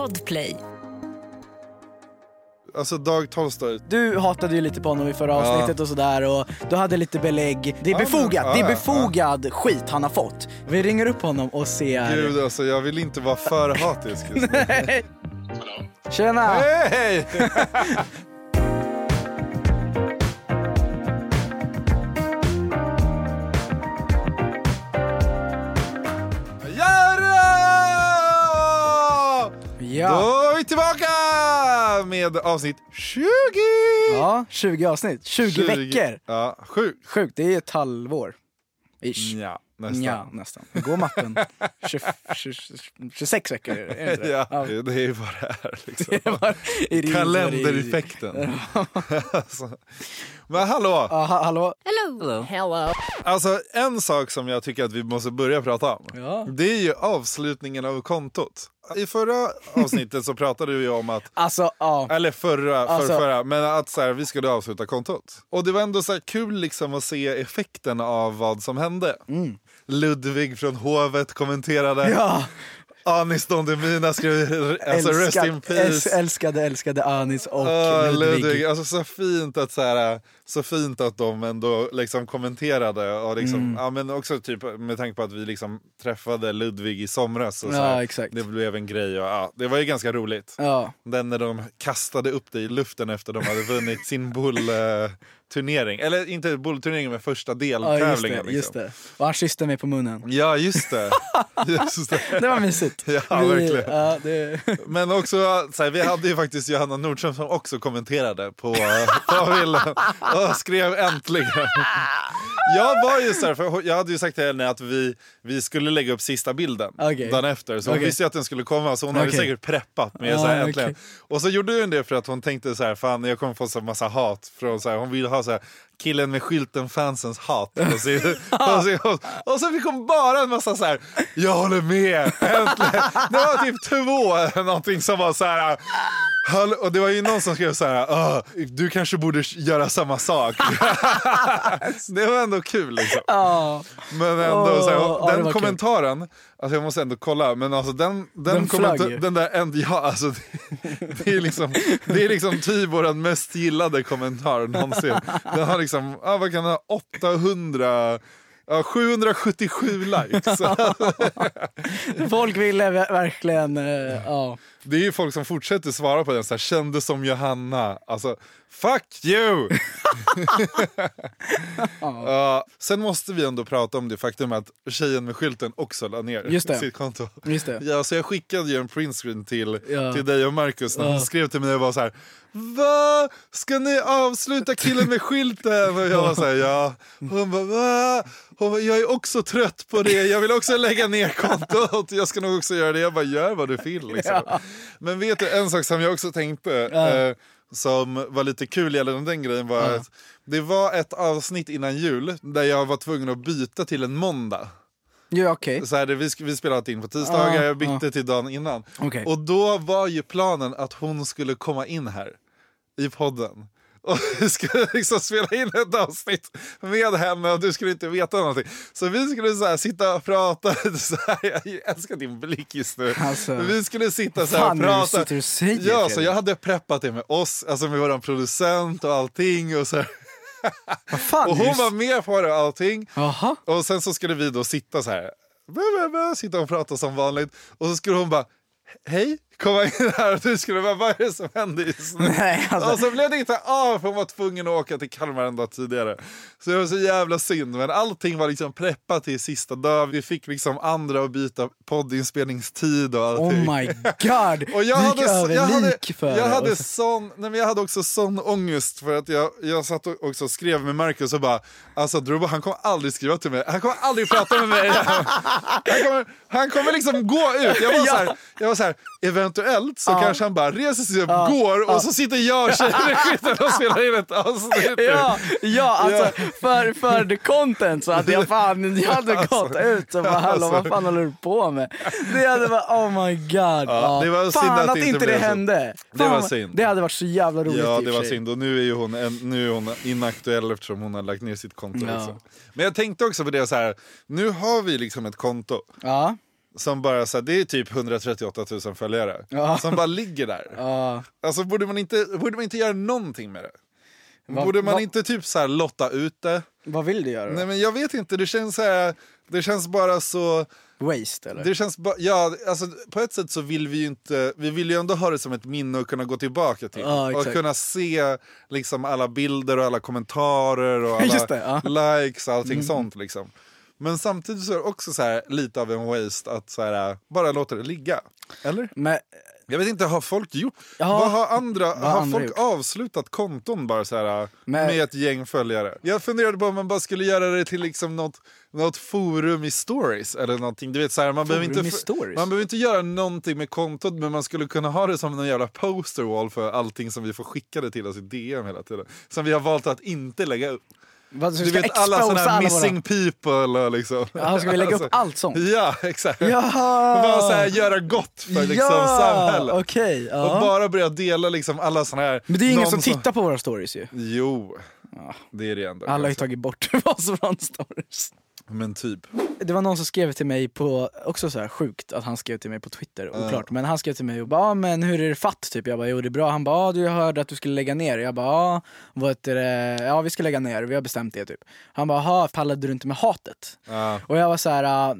Podplay. Alltså Dag Tolstoy. Du hatade ju lite på honom i förra Ja. avsnittet och sådär och du hade lite belägg. Det är Ja, befogat, men- det är ja, befogad skit han har fått. Vi ringer upp honom och ser. Gud alltså jag vill inte vara för hatisk just nu. Tjena! Hej! vi tillbaka med avsnitt 20! ja, 20 avsnitt. 20, veckor. Ja, sjukt. Sjukt, det är ett halvår. Ish. Ja, nästan. Ja, nästan. Går matten. 20, 20, 26 veckor är det inte det? Ja, det är ju vad det är liksom. Det ris och Kalendereffekten. alltså. Men hallå! Ja, ha- hallå? Hello. Hello. Alltså en sak som jag tycker att vi måste börja prata om. Ja. Det är ju avslutningen av kontot. I förra avsnittet så pratade vi om att Alltså, ja. eller förra, Alltså- förra, men att så här, vi skulle avsluta kontot. Och det var ändå så kul liksom att se effekten av vad som hände. Ludvig från hovet kommenterade. Mm. Ja, Anis Don Demina skrev alltså rest in peace. äls- älskade, älskade Anis och Ah, Ludvig. Alltså så fint att så här, så fint att de ändå liksom kommenterade och liksom, Mm. ja men också typ med tanke på att vi liksom träffade Ludvig i somras och så Ja, här, exakt. det blev en grej och ja, det var ju ganska roligt. Ja, Den när de kastade upp det i luften efter de hade vunnit sin bollturnering, eller inte bollturneringen men första ja just, deltävlingen. det, liksom. Och han kysste mig på munnen. Ja just det. just det. Det var mysigt. Ja, Vi- verkligen. Ja, det... Men också, så här, vi hade ju faktiskt Johanna Nordström som också kommenterade på, på bilden och skrev äntligen. Jag var ju så här, för jag hade ju sagt till henne att vi, vi skulle lägga upp sista bilden Okej. dagen efter. Så hon Okej. visste ju att den skulle komma så hon hade Okej. säkert preppat med så här, okej. äntligen. Och så gjorde hon det för att hon tänkte så här, fan jag kommer få så massa hat från så här, hon ville ha så här killen med skylten fansens hat. Och så, och så, och så fick hon bara en massa så här, jag håller med, äntligen. Det var typ två eller någonting som var så här. Och det var ju någon som skrev så här, "Ah, du kanske borde göra samma sak. det var ändå kul liksom. Men ändå, så här, den var kul. Alltså jag måste ändå kolla, men alltså den, den, Den flög ju. den där, änd- ja alltså det, det är liksom, det är liksom typ vår mest gillade kommentar någonsin. Den har liksom, ja, vad kan den ha, 800, ja, 777 likes. folk ville ver- verkligen, eh, ja. Det är ju folk som fortsätter svara på den så här, kände som Johanna, alltså fuck you! Ja, sen måste vi ändå prata om det faktum att tjejen med skylten också la ner Just det. sitt konto. Just det. Ja, så jag skickade ju en printscreen till, Ja. till dig och Marcus när Ja. hon skrev till mig och var så här Va? Ska ni avsluta killen med skylten? Och jag var så här, ja. Hon bara, va? Hon bara, jag är också trött på det, jag vill också lägga ner kontot. Jag ska nog också göra det. Jag bara, gör vad du vill. Liksom. Ja. Men vet du, en sak som jag också tänkte Ja. eh, som var lite kul gällande den grejen var att det var ett avsnitt innan jul där jag var tvungen att byta till en måndag. Ja, okej. Så här, vi, vi spelade in på tisdagar, Ja, jag bytte ja. till dagen innan. Okej. Och då var ju planen att hon skulle komma in här i podden. Och vi skulle liksom spela in ett avsnitt med henne och du skulle inte veta någonting. Så vi skulle så sitta och prata. Så här, jag älskar din blick just nu. Alltså, vi skulle sitta så här och du prata. och säger, ja, så jag hade preppat det med oss, alltså med våran producent och allting. Och, så här. Fan och hon var med på det och allting. Jaha. Och sen så skulle vi då sitta så här, sitta och prata som vanligt. Och så skulle hon bara, hej, komma in här. Och du skulle bara, vad är det som händer just nu? Nej, alltså. Och så blev det inte av för hon var tvungen att åka till Kalmar en dag tidigare. Så det var så jävla synd. Men allting var liksom preppat till sista dag. Vi fick liksom andra att byta poddinspelningstid och allting. Oh my god! Och jag hade, över jag, hade, för jag, hade Och så- sån, nej men jag hade också sån ångest för att jag, jag satt och också skrev med Marcus och bara Alltså Druba han kommer aldrig skriva till mig, han kommer aldrig prata med mig Han kommer, han kommer liksom gå ut, jag var, så här, jag var så här, eventuellt så kanske han bara reser sig upp, går och så sitter jag och skiten och spelar in ett avsnitt Ja, ja alltså för, för the content så hade jag fan, jag hade gått ut och bara hallå vad alltså. fan håller du på med? Det hade varit oh my god. Ja, det var fan att att, det inte det hände. Det Fan, var vad- synd. Det hade varit så jävla roligt Ja det var synd och nu är ju hon, nu är hon inaktuell eftersom hon har lagt ner sitt konto Ja. också. Men jag tänkte också på det så här. nu har vi liksom ett konto Ja, Som bara så här, det är typ 138 000 följare. Ja. Som bara ligger där. Ja. Alltså borde man inte, borde man inte göra någonting med det? Va- borde man va- inte typ så här lotta ut det? Vad vill du göra då? Nej men jag vet inte, det känns så här, det känns bara så... Waste eller? Det känns ba, ja, alltså, på ett sätt så vill vi ju inte, vi vill ju ändå ha det som ett minne att kunna gå tillbaka till. Ja, och kunna se liksom alla bilder och alla kommentarer och alla det. Mm. likes och allting sånt. Liksom. Men samtidigt så är det också så här, lite av en waste att så här, bara låta det ligga. Eller? Men, Jag vet inte, har folk gjort? Ja, vad har andra, har andra folk gjort? avslutat konton bara så här Men- med ett gäng följare? Jag funderade på om man bara skulle göra det till liksom något, något forum i stories eller någonting. Du vet, så här, man, behöver inte, man behöver inte göra någonting med kontot men man skulle kunna ha det som en jävla posterwall för allting som vi får skickade till oss i DM hela tiden. Som vi har valt att inte lägga upp. Vad, Du vet alla sådana här missing people och liksom. Ja, ska vi lägga upp Alltså, allt sånt? Ja, exakt. Jaha! Bara så här, göra gott för liksom, ja, samhället. okej. ja. Och bara börja dela liksom alla såna här... Men det är ingen någon som tittar på våra stories ju. Jo, det är det ändå. Alla har ju tagit bort vad som var stories. Men typ. Det var någon som skrev till mig på, också så här sjukt att han skrev till mig på Twitter, oklart, men han skrev till mig och bara ah, men hur är det fatt? Typ. Jag bara jo det är bra, han bara ah, du hörde att du skulle lägga ner, jag bara ah, vad heter det? ja vi ska lägga ner, vi har bestämt det typ. Han bara aha, pallade du inte med hatet? Ja. Och jag var så här, ah,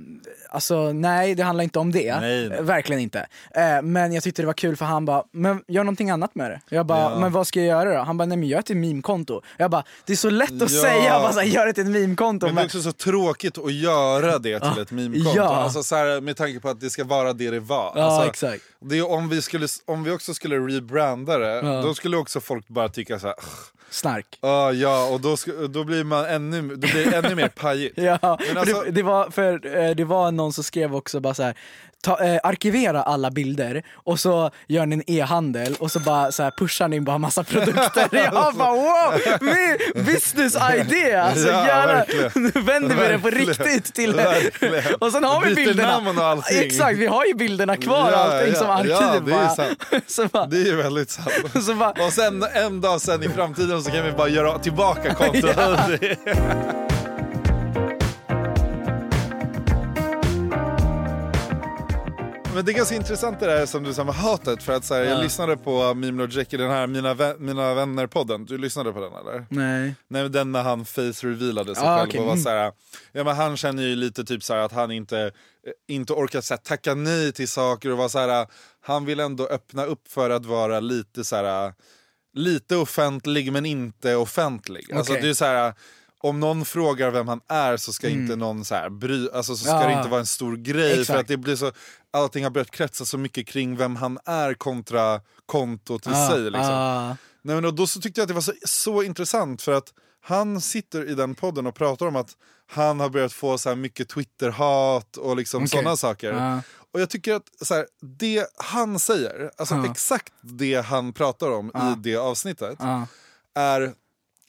alltså nej det handlar inte om det, Nej, nej. Verkligen inte. Eh, men jag tyckte det var kul för han bara, men gör någonting annat med det. Jag bara, Ja. men vad ska jag göra då? Han bara, nej men gör det till meme-konto. Jag bara, det är så lätt att Ja. säga, bara så här, gör det till ett meme-konto. Men det är också så tråkigt att göra det till ett meme-konto. Ja. Alltså så här, med tanke på att det ska vara det det var. Ja, alltså, exakt. Det om, vi skulle, om vi också skulle rebranda det, då skulle också folk bara tycka så här. Snark. "Ah, ja, och då, då blir man ännu, då blir ännu mer pajigt. Ja, alltså- det, det, var, för, eh, det var någon som skrev också bara så här. Ta, eh, arkivera alla bilder och så gör ni en e-handel och så bara så här, pushar ni bara massa produkter. Jag bara wow! Business idea! Alltså Ja, verkligen. nu vänder vi det på riktigt till Verkligen. Och sen har vi Byter bilderna. Exakt, vi har ju bilderna kvar Ja, allting ja, som arkiv. ja, det är sant. så bara, Det är väldigt sant. så bara, Och sen en dag sen i framtiden så kan vi bara göra tillbaka kontot. Men det är ganska intressant det där som du sa med hatet. För att så här, jag Ja. lyssnade på Mime Logic i den här Mina, vä- Mina vänner-podden. Du lyssnade på den eller? nej. Nej den när han face revealade sig Ah, själv okej. och var Mm. så här, ja men han känner ju lite typ så här att han inte, eh, inte orkar så här, tacka nej till saker och var så här, han vill ändå öppna upp för att vara lite så här, lite offentlig men inte offentlig. Alltså Okej. det är så här, om någon frågar vem han är så ska inte någon så här bry, alltså så ska Mm. Ja. det inte vara en stor grej för Exakt. att det blir så, allting har börjat kretsa så mycket kring vem han är kontra kontot i sig liksom. ah, Nej, men då, då så tyckte jag att det var så, så intressant för att han sitter i den podden och pratar om att han har börjat få så mycket Twitter-hat och liksom Okej. sådana saker. Ja. Och jag tycker att så här, det han säger, alltså Ja. exakt det han pratar om Ja. i det avsnittet ah. är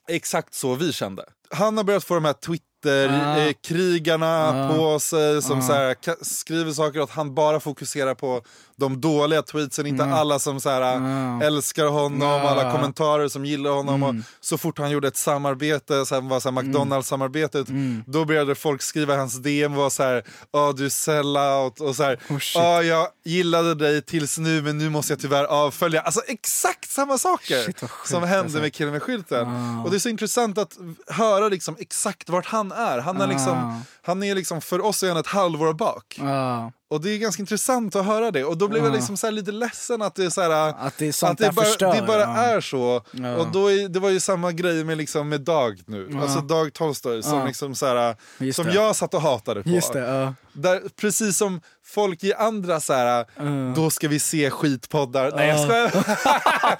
exakt så vi kände. Han har börjat få de här Ah. Twitter-krigarna Ah. på sig som Ah. så här, skriver saker att han bara fokuserar på de dåliga tweetsen, inte alla som så här, Ah. älskar honom, Ah. alla kommentarer som gillar honom. Och så fort han gjorde ett samarbete, så här, var så här McDonalds-samarbetet, då började folk skriva hans DM och vara så här, "Ja, du är sellout och så här, Oh. "Ja, jag gillade dig tills nu men nu måste jag tyvärr avfölja. Alltså exakt samma saker Shit, sjukt, som hände alltså. med killen med skylten. Ah. Och det är så intressant att höra liksom exakt vart han är. Han är, Ah. liksom, han är liksom, för oss är han ett halvår bak. Ah. Och det är ganska intressant att höra det. Och då blev jag liksom så lite ledsen att det är så här, Att det är sånt att det bara, förstör. det bara ja. är så. Ja. Och då är, det var ju samma grej med, liksom, med Dag nu. Ja. Alltså Dag Tolstoy som, Ja. liksom så här, som det. jag satt och hatade på. Ja. Där, precis som folk i andra så här, Mm. då ska vi se skitpoddar. Nej jag Ja. skojar.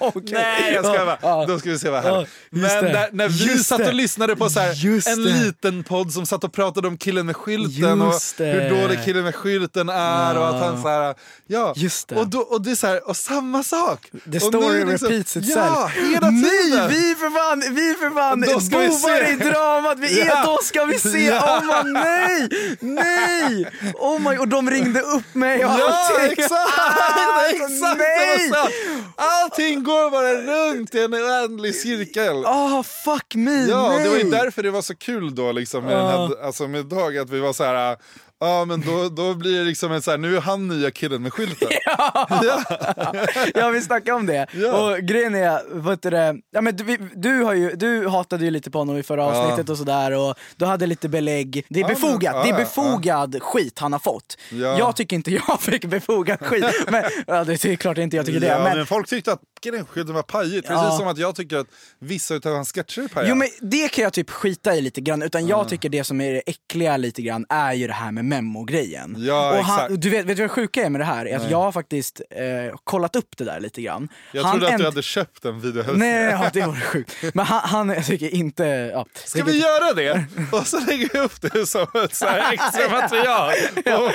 Okej. Nej jag skojar bara. Ja. Då ska vi se vad här. just Men där, när vi Just satt och lyssnade på så här, en det. liten podd som satt och pratade om killen med skylten Just och hur dålig killen med skylten är och att han så här, ja. Just det. Och, då, och det är så här, och samma sak. The story liksom- repeats itself. Ja, hela Nej, tiden. vi för fan, vi för fan Då ska vi se. i dramat, vi är, Ja. då ska vi se, Ja. oh man, nej, nej, oh my, och de ringde upp mig och Ja allting. exakt! Ah, exakt nej. samma sak. Allting går bara runt i en oändlig cirkel. Ah fuck me, Ja, nej. det var ju därför det var så kul då liksom med, Ja. här, alltså med Dag, att vi var så här. Ja men då, då blir det liksom en så här, nu är han nya killen med skylten. ja vi snackade om det. Ja. Och grejen är, vet du, ja, men du, du, har ju, du hatade ju lite på honom i förra Ja. avsnittet och sådär och du hade lite belägg. Det är Ja, men- befogat, ja, det är ja, befogad skit han har fått. Ja. Jag tycker inte jag fick befogad skit. men, ja, det är klart inte jag tycker ja, det. men... Men, folk tyckte att killen skylten var pajigt, Ja. precis som att jag tycker att vissa utav hans sketcher är pajiga. Jo men det kan jag typ skita i lite grann, utan jag tycker det som är det äckliga lite grann är ju det här med memo-grejen. Ja, och han, du vet, vet du vad det sjuka är med det här? Är att jag har faktiskt eh, kollat upp det där lite grann. jag Han trodde att du hade köpt en videohälsning. Nej, ja, det vore sjukt. Men han, han jag tycker inte... Ja, Ska vi göra det? Och så lägger jag upp det som ett så här extra material. Och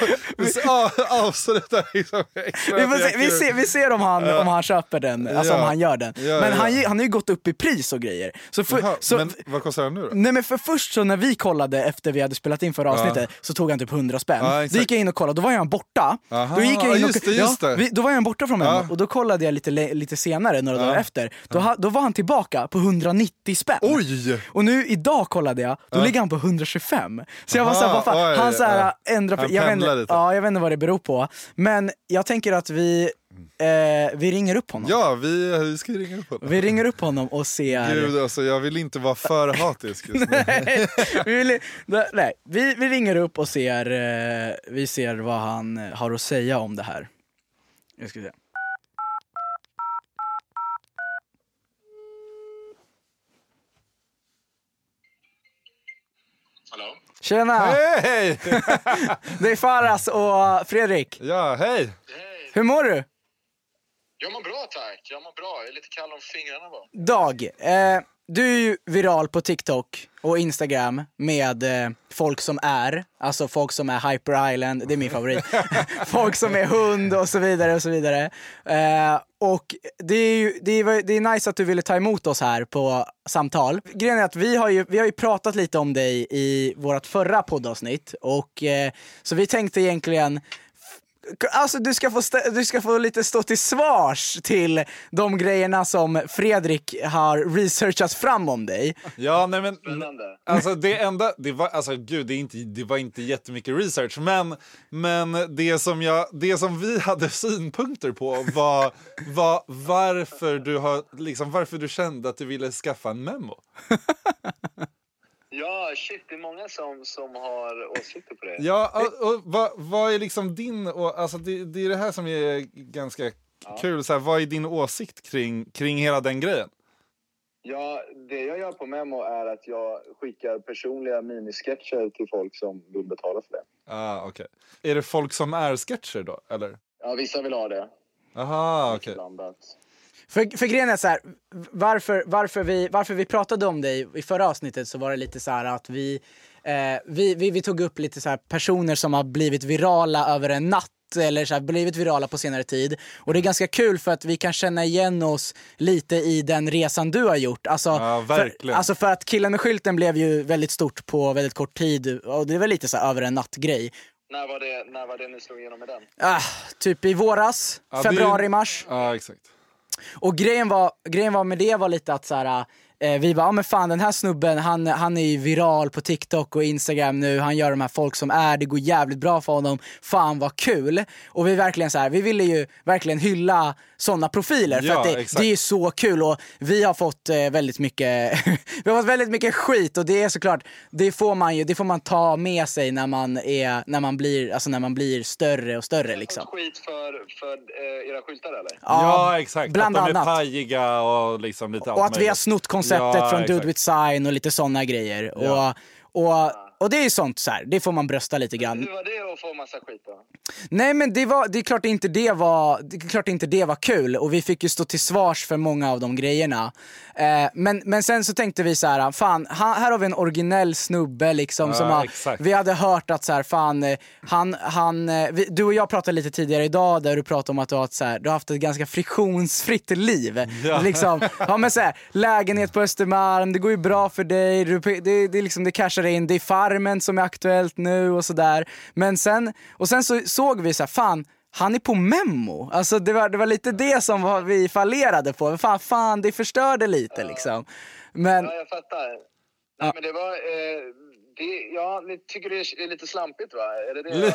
ja, avsluta liksom extra vi, får se, vi, ser, vi ser om han, om han köper den, alltså Ja. om han gör den. Ja, men. Han, han har ju gått upp i pris och grejer. Så, för, Jaha, så, men vad kostar den nu då? Nej men för först så när vi kollade efter vi hade spelat in förra avsnittet så tog han typ 100 spänn. Ja, då gick jag in och kollade, då var han borta. Aha, då gick jag in och, just det, just det. då var han borta från Ja. och då kollade jag lite, lite senare, några dagar efter. Då, då var han tillbaka på 190 spänn. Oj! Och nu idag kollade jag, då ligger han på 125. Så jag var såhär, vad fan, oj, han såhär ja. ändrar, Han jag vet, ja, jag vet inte vad det beror på. Men jag tänker att vi, eh, vi ringer upp honom. Ja, vi, vi ska ringa upp honom. Vi ringer upp honom och ser... Gud alltså, jag vill inte vara för hatisk just nu. vi, vill, nej, vi, vi ringer upp och ser, eh, vi ser vad han har att säga om det här. Jag ska se. Hallå? Tjena! Hej! Det är Faras och Fredrik. Ja, hej! Hej! Hur mår du? Jag mår bra tack. Jag mår bra. Jag är lite kall om fingrarna bara. Dag, eh, du är ju viral på TikTok och Instagram med eh, folk som är, alltså folk som är Hyper Island, det är min favorit. folk som är hund och så vidare och så vidare. Eh, och det är ju det är, det är nice att du ville ta emot oss här på samtal. Grejen är att vi har ju, vi har ju pratat lite om dig i vårt förra poddavsnitt och eh, så vi tänkte egentligen Alltså du ska, få du ska få lite stå till svars till de grejerna som Fredrik har researchat fram om dig. Ja, nej men... Spännande. Alltså det enda, det var, alltså gud, det, är inte, det var inte jättemycket research, men, men det, som jag, det som vi hade synpunkter på var, var varför, du har, liksom, varför du kände att du ville skaffa en memo. Ja, shit. Det är många som, som har åsikter på det. Ja, och, och vad, vad är liksom din, och, alltså det, det är det här som är ganska kul, så här, vad är din åsikt kring, kring hela den grejen? Ja, det jag gör på Memo är att jag skickar personliga minisketcher till folk som vill betala för det. Ah, okej. Är det folk som är sketcher då, eller? Ja, vissa vill ha det. Aha, okej. Blandat. För, för grejen är så här, varför, varför, vi, varför vi pratade om dig i förra avsnittet så var det lite så här att vi, eh, vi, vi, vi tog upp lite så här personer som har blivit virala över en natt eller så här, blivit virala på senare tid. Och det är ganska kul för att vi kan känna igen oss lite i den resan du har gjort. Alltså, Ja, för, verkligen. alltså för att killen med skylten blev ju väldigt stort på väldigt kort tid och det är väl lite så här över en natt-grej. När var, det, när var det ni slog igenom med den? Ah, typ i våras, Ja, det februari, mars. Ja, exakt. Och grejen var, grejen var med det var lite att så här, äh, eh, vi bara, ja men fan den här snubben han, han är ju viral på TikTok och Instagram nu, han gör de här folk som är, det går jävligt bra för honom, fan vad kul. Och vi verkligen så här, vi ville ju verkligen hylla sådana profiler för Ja, att det, det är så kul och vi har fått eh, väldigt mycket, vi har fått väldigt mycket skit och det är såklart, det får man ju, det får man ta med sig när man är, när man blir, alltså när man blir större och större liksom. Skit för, för eh, era skyltar eller? Ja, exakt. bland att de är annat. pajiga och liksom lite Och att vi har snott konceptet Ja, från Dude exakt. With Sign och lite sådana grejer. Ja. Och, och, och det är ju sånt så här, det får man brösta lite grann. Hur var det att få massa skit då? Nej men det, var, det är klart inte det var, det är klart inte det var kul och vi fick ju stå till svars för många av de grejerna. Eh, men, men sen så tänkte vi så här, fan här har vi en originell snubbe liksom Ja, som har, vi hade hört att så här, fan, eh, han, han, eh, vi, du och jag pratade lite tidigare idag där du pratade om att du har, ett, så här, du har haft ett ganska friktionsfritt liv. Ja. Liksom, ja, men så här, lägenhet på Östermalm, det går ju bra för dig, du, det, det, är liksom, det cashar in, det är Farmen som är aktuellt nu och sådär. Men sen, och sen så såg vi så här, fan, han är på memo. Alltså det var, det var lite det som var, vi fallerade på. Fan, fan, det förstörde lite liksom. Men, Ja, jag fattar. Nej, men det var... Eh, Det, ja, ni tycker det är lite slampigt va? Är det det?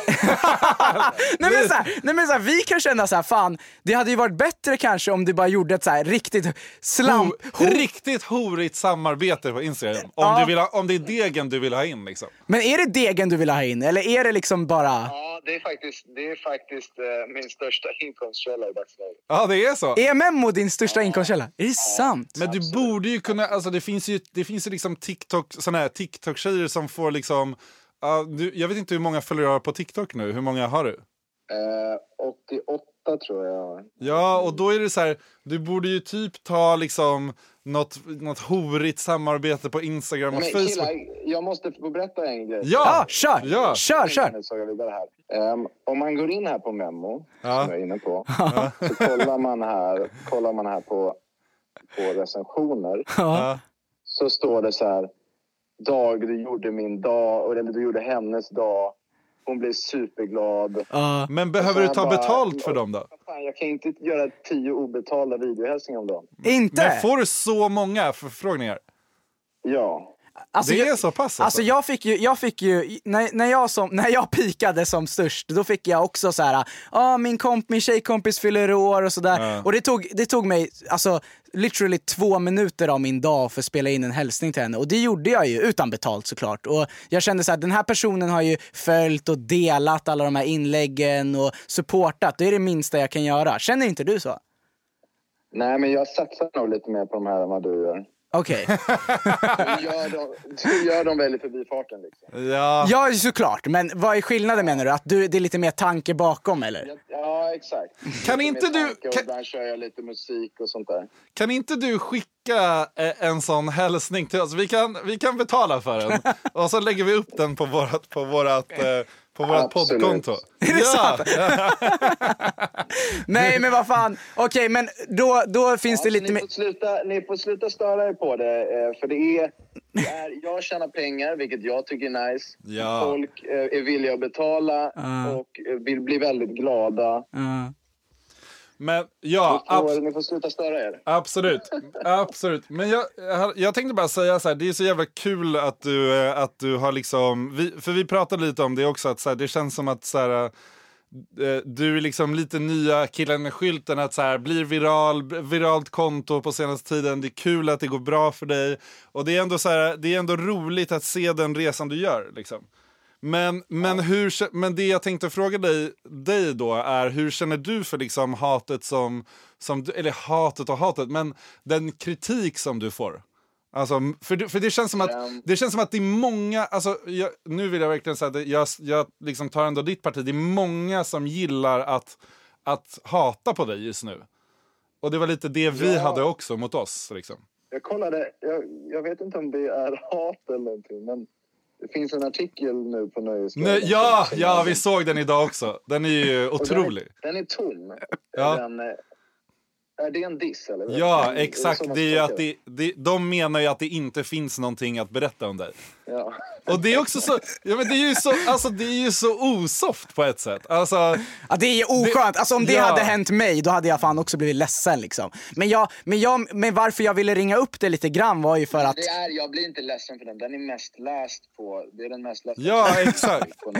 nej, men så här, nej men så här, vi kan känna så här, fan, det hade ju varit bättre kanske om du bara gjorde ett så här riktigt slamp... Ho- riktigt horigt samarbete på Instagram. Om, Ja. du vill ha, om det är degen du vill ha in liksom. Men är det degen du vill ha in eller är det liksom bara... Ja, det är faktiskt, det är faktiskt eh, min största inkomstkälla i dagsläget. Ja, det är så. Är Memmo din största inkomstkälla? Är det sant? Men du borde ju kunna, alltså det finns ju, det finns ju liksom TikTok, såna här TikTok-tjejer som får liksom, ja, du, jag vet inte hur många följare du har på TikTok nu, hur många har du? Eh, 88 tror jag. Ja, och då är det så här, du borde ju typ ta liksom något, något horigt samarbete på Instagram och Men Facebook. killar, jag måste få berätta en grej. Ja, Ja! kör! Ja. Kör, kör! Nu såg jag vidare här. Ehm, om man går in här på Memo, Ja. som jag är inne på, så kollar man här, kollar man här på, på recensioner. Ja. Så står det så här. Dag, du gjorde min dag, eller du gjorde hennes dag. Hon blev superglad. Ja. Men behöver du ta bara- betalt för dem då? Fan, jag kan inte göra tio obetalda videohälsningar om dagen. inte? Men får du så många förfrågningar? Ja. Alltså, det jag- är så pass alltså? Alltså jag fick ju, jag fick ju när, när, jag som, när jag pikade som störst, då fick jag också så här, ah, min, komp, min tjejkompis fyller år och sådär. Ja. Och det tog, det tog mig, alltså literally två minuter av min dag för att spela in en hälsning till henne. Och det gjorde jag ju, utan betalt såklart. Och jag kände så här, den här personen har ju följt och delat alla de här inläggen och supportat. Det är det minsta jag kan göra. Känner inte du så? Nej, men jag satsar nog lite mer på de här än vad du gör. Okej. Du gör dem, du gör dem väl i förbifarten liksom. Ja. ja, såklart. Men vad är skillnaden menar du? Att du, det är lite mer tanke bakom eller? Ja, Ja, exakt. Kan Lite inte du- kan- ibland kör jag lite musik och sånt där. Kan inte du skicka eh, en sån hälsning till oss? Vi kan, vi kan betala för den. Och så lägger vi upp den på vårat, på vårat, eh, på Absolut. poddkonto. Är det ja. Nej men vad fan, okej men då, då finns det Ja, så lite ni, mer... får sluta, ni får sluta störa er på det. eh, För det är, det är, jag tjänar pengar, vilket jag tycker är nice. Ja. Folk eh, är villiga att betala Ja. och eh, vill bli väldigt glada. Ja. Men ja, abs- ni får sluta störa er. absolut. absolut. Men jag, jag- tänkte bara säga så här, det är så jävla kul att du, eh, att du har liksom, vi, för vi pratade lite om det också, att så här, det känns som att så här, eh, du är liksom lite nya killen med skylten att så här, blir viral, viralt konto på senaste tiden. Det är kul att det går bra för dig. Och det är ändå, så här, det är ändå roligt att se den resan du gör. Liksom. Men, men, hur, kä- men det jag tänkte fråga dig, dig då är, hur känner du för liksom hatet som, som, eller hatet och hatet, men den kritik som du får? Alltså, för, för det känns som att Ehm. det känns som att det är många, alltså, jag, nu vill jag verkligen säga att jag, jag liksom tar ändå ditt parti, det är många som gillar att, att hata på dig just nu. Och det var lite det vi Ja. hade också mot oss. Liksom. Jag kollade, jag, jag vet inte om det är hat eller någonting, men det finns en artikel nu på Nöjesguiden. Ja, ja, vi såg den idag också. Den är ju och den otrolig. Den är tom. Ja. Den, eh, är det en diss eller? Ja, det exakt. Det är ju att det, det, de menar ju att det inte finns någonting att berätta om dig. Ja. Och det är också så, ja, men det är ju så, alltså, det är ju så osoft på ett sätt. Alltså, Ja, det är ju oskönt. Alltså om det Ja. hade hänt mig, då hade jag fan också blivit ledsen liksom. Men, jag, men, jag, men varför jag ville ringa upp det lite grann var ju för att... Det är, jag blir inte ledsen för den. Den är mest läst på... Det är den mest lästa Ja, exakt. på.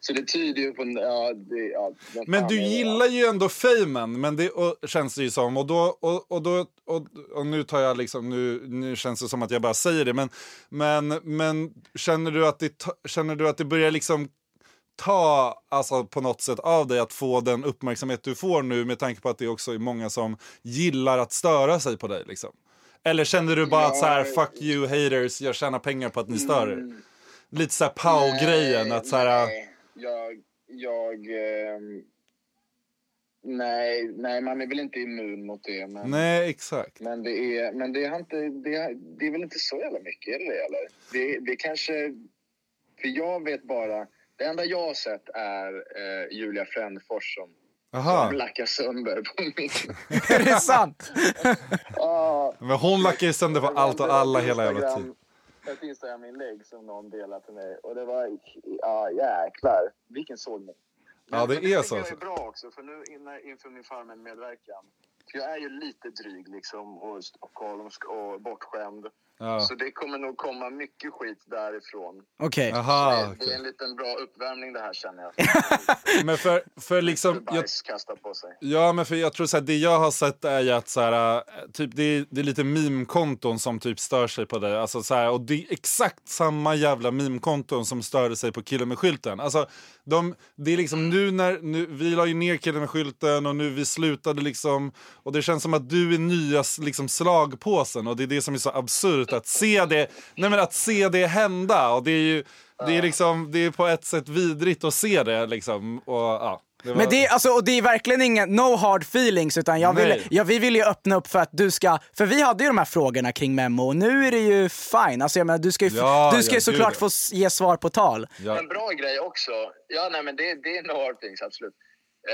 Så det tyder ju på... Ja, det, ja, Men du gillar ju ändå famen, men det och, känns det ju som. Och, då, och, och, då, och, och nu tar jag liksom, nu, nu känns det som att jag bara säger det. Men, men, men känner, du att det, känner du att det börjar liksom ta alltså, på något sätt av dig att få den uppmärksamhet du får nu med tanke på att det också är många som gillar att störa sig på dig liksom? Eller känner du bara att så här, Ja. fuck you haters, jag tjänar pengar på att ni stör er? Mm. Lite så här pow-grejen, Nej, att så här, Nej, jag... jag ehm, nej, nej, man är väl inte immun mot det. Men, nej exakt. men det är, men det, har inte, det, det är väl inte så jävla mycket, är det det? Eller? Det, det kanske... För jag vet bara... Det enda jag har sett är eh, Julia Frändfors som, Aha. som lackar sönder på min... är det sant? Ah, Men hon lackar ju sönder på allt och alla hela jävla tiden. Ett Instagram-inlägg som någon delade till mig och det var, ja jäklar, vilken sågning. Ja, det men är så, alltså. är bra också, för nu innan- inför min Farmen-medverkan. För jag är ju lite dryg liksom och stockholmsk och bortskämd. Ja. Så det kommer nog komma mycket skit därifrån. Okej. Jaha, det, det okej. är en liten bra uppvärmning det här känner jag. Men för, för liksom... Jag, på sig. ja, men för jag tror så här, det jag har sett är ju att så här, äh, typ, det, är, det är lite meme-konton som typ stör sig på dig. Alltså, så här, och det är exakt samma jävla meme-konton som störde sig på killen med skylten. Alltså, de, det är liksom nu när, nu, vi la ju ner killen med skylten och nu vi slutade liksom. Och det känns som att du är nya liksom, slagpåsen och det är det som är så absurt att se det, nej men att se det hända. Och det är ju, det är liksom, det är på ett sätt vidrigt att se det liksom. Och, ja, det var- Men det, är- alltså, och det är verkligen ingen, no hard feelings, utan jag vill, ja, vi vill ju öppna upp för att du ska, för vi hade ju de här frågorna kring Memo och nu är det ju fine. Alltså jag menar, du ska ju, Ja, du ska ju ja, såklart gud, få ge svar på tal. ja. En bra grej också. Ja, nej, men det, det är no hard things, absolut.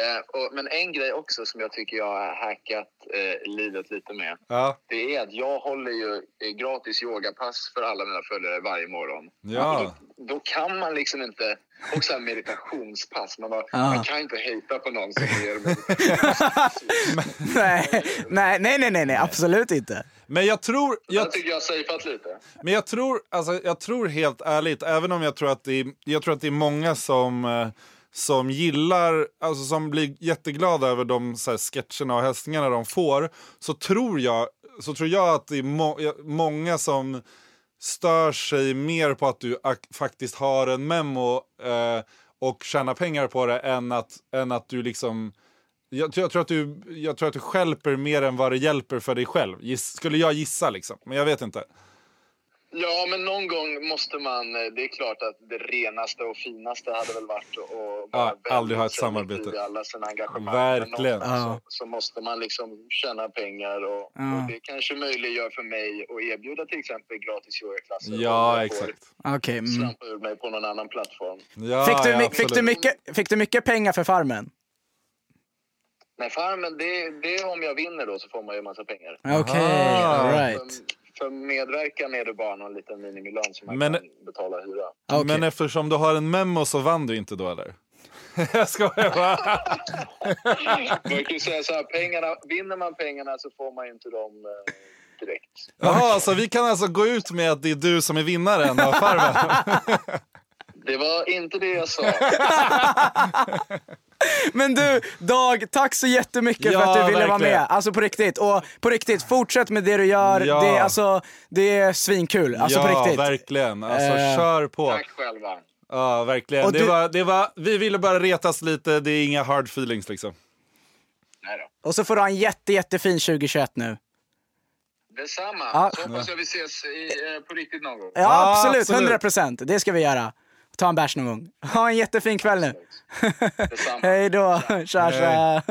Eh, och, men en grej också som jag tycker jag har hackat eh, livet lite med. Ja, Det är att jag håller ju eh, gratis yogapass för alla mina följare varje morgon. Ja. Då, då kan man liksom inte... Och så här meditationspass. Man, bara, Ja. man kan inte hejta på någon som ger meditation. nej, nej, nej, nej, nej, nej, absolut inte. men jag tror... Jag, Jag tycker jag har safeat lite. Men jag tror, alltså, jag tror helt ärligt, även om jag tror att det är, jag tror att det är många som, eh, som gillar, alltså som blir jätteglada över de så här, sketcherna och hälsningarna de får, så tror jag, så tror jag att det är må, många som stör sig mer på att du faktiskt har en memo eh, och tjänar pengar på det än att, än att du liksom jag, tror- jag, tror att du, jag tror att du skälper mer än vad det hjälper för dig själv. Giss, skulle jag gissa liksom. Men jag vet inte. Ja, men någon gång måste man... eh, Det är klart att det renaste och finaste hade väl varit att Ja, vara aldrig ha ett samarbete. i alla sina engagemang. Verkligen. Ja. så, så måste man liksom tjäna pengar och, Ja. och det kanske möjliggör för mig att erbjuda till exempel gratis yogaklasser. Ja, exakt. Okej. mm. Slampa ur mig på någon annan plattform. Ja, Fick, du, ja, fick, du mycket, fick du mycket pengar för Farmen? Nej, farmen, det, det är om jag vinner då så får man ju en massa pengar. Okej, Aha. alright. För, medverkan är det bara någon liten minimilön som man Men- kan betala hyra. Okej. Men eftersom du har en memo så vann du inte då eller? jag skojar bara. Man kan säga så här, pengarna, vinner man pengarna så får man ju inte dem eh, direkt. Jaha, så vi kan alltså gå ut med att det är du som är vinnaren av Farmen? Det var inte det jag sa. Men du, Dag, tack så jättemycket Ja, för att du ville vara verkligen. med. Alltså på riktigt. Och på riktigt, fortsätt med det du gör. Ja. Det, är, alltså, det är svinkul. Alltså ja, på riktigt. verkligen. Alltså Eh, kör på. Tack själva. Ja, verkligen. Och Det du- var, det var, vi ville bara retas lite, det är inga hard feelings liksom. Nej då. Och så får du ha en jätte, jättefin 2021 nu. Detsamma. Ja. Så hoppas jag vi ses i, eh, på riktigt någon gång. Ja, absolut. 100 procent. Det ska vi göra. Ta en bärs någon gång. Ha en jättefin kväll nu. Hej då. Tja, tja.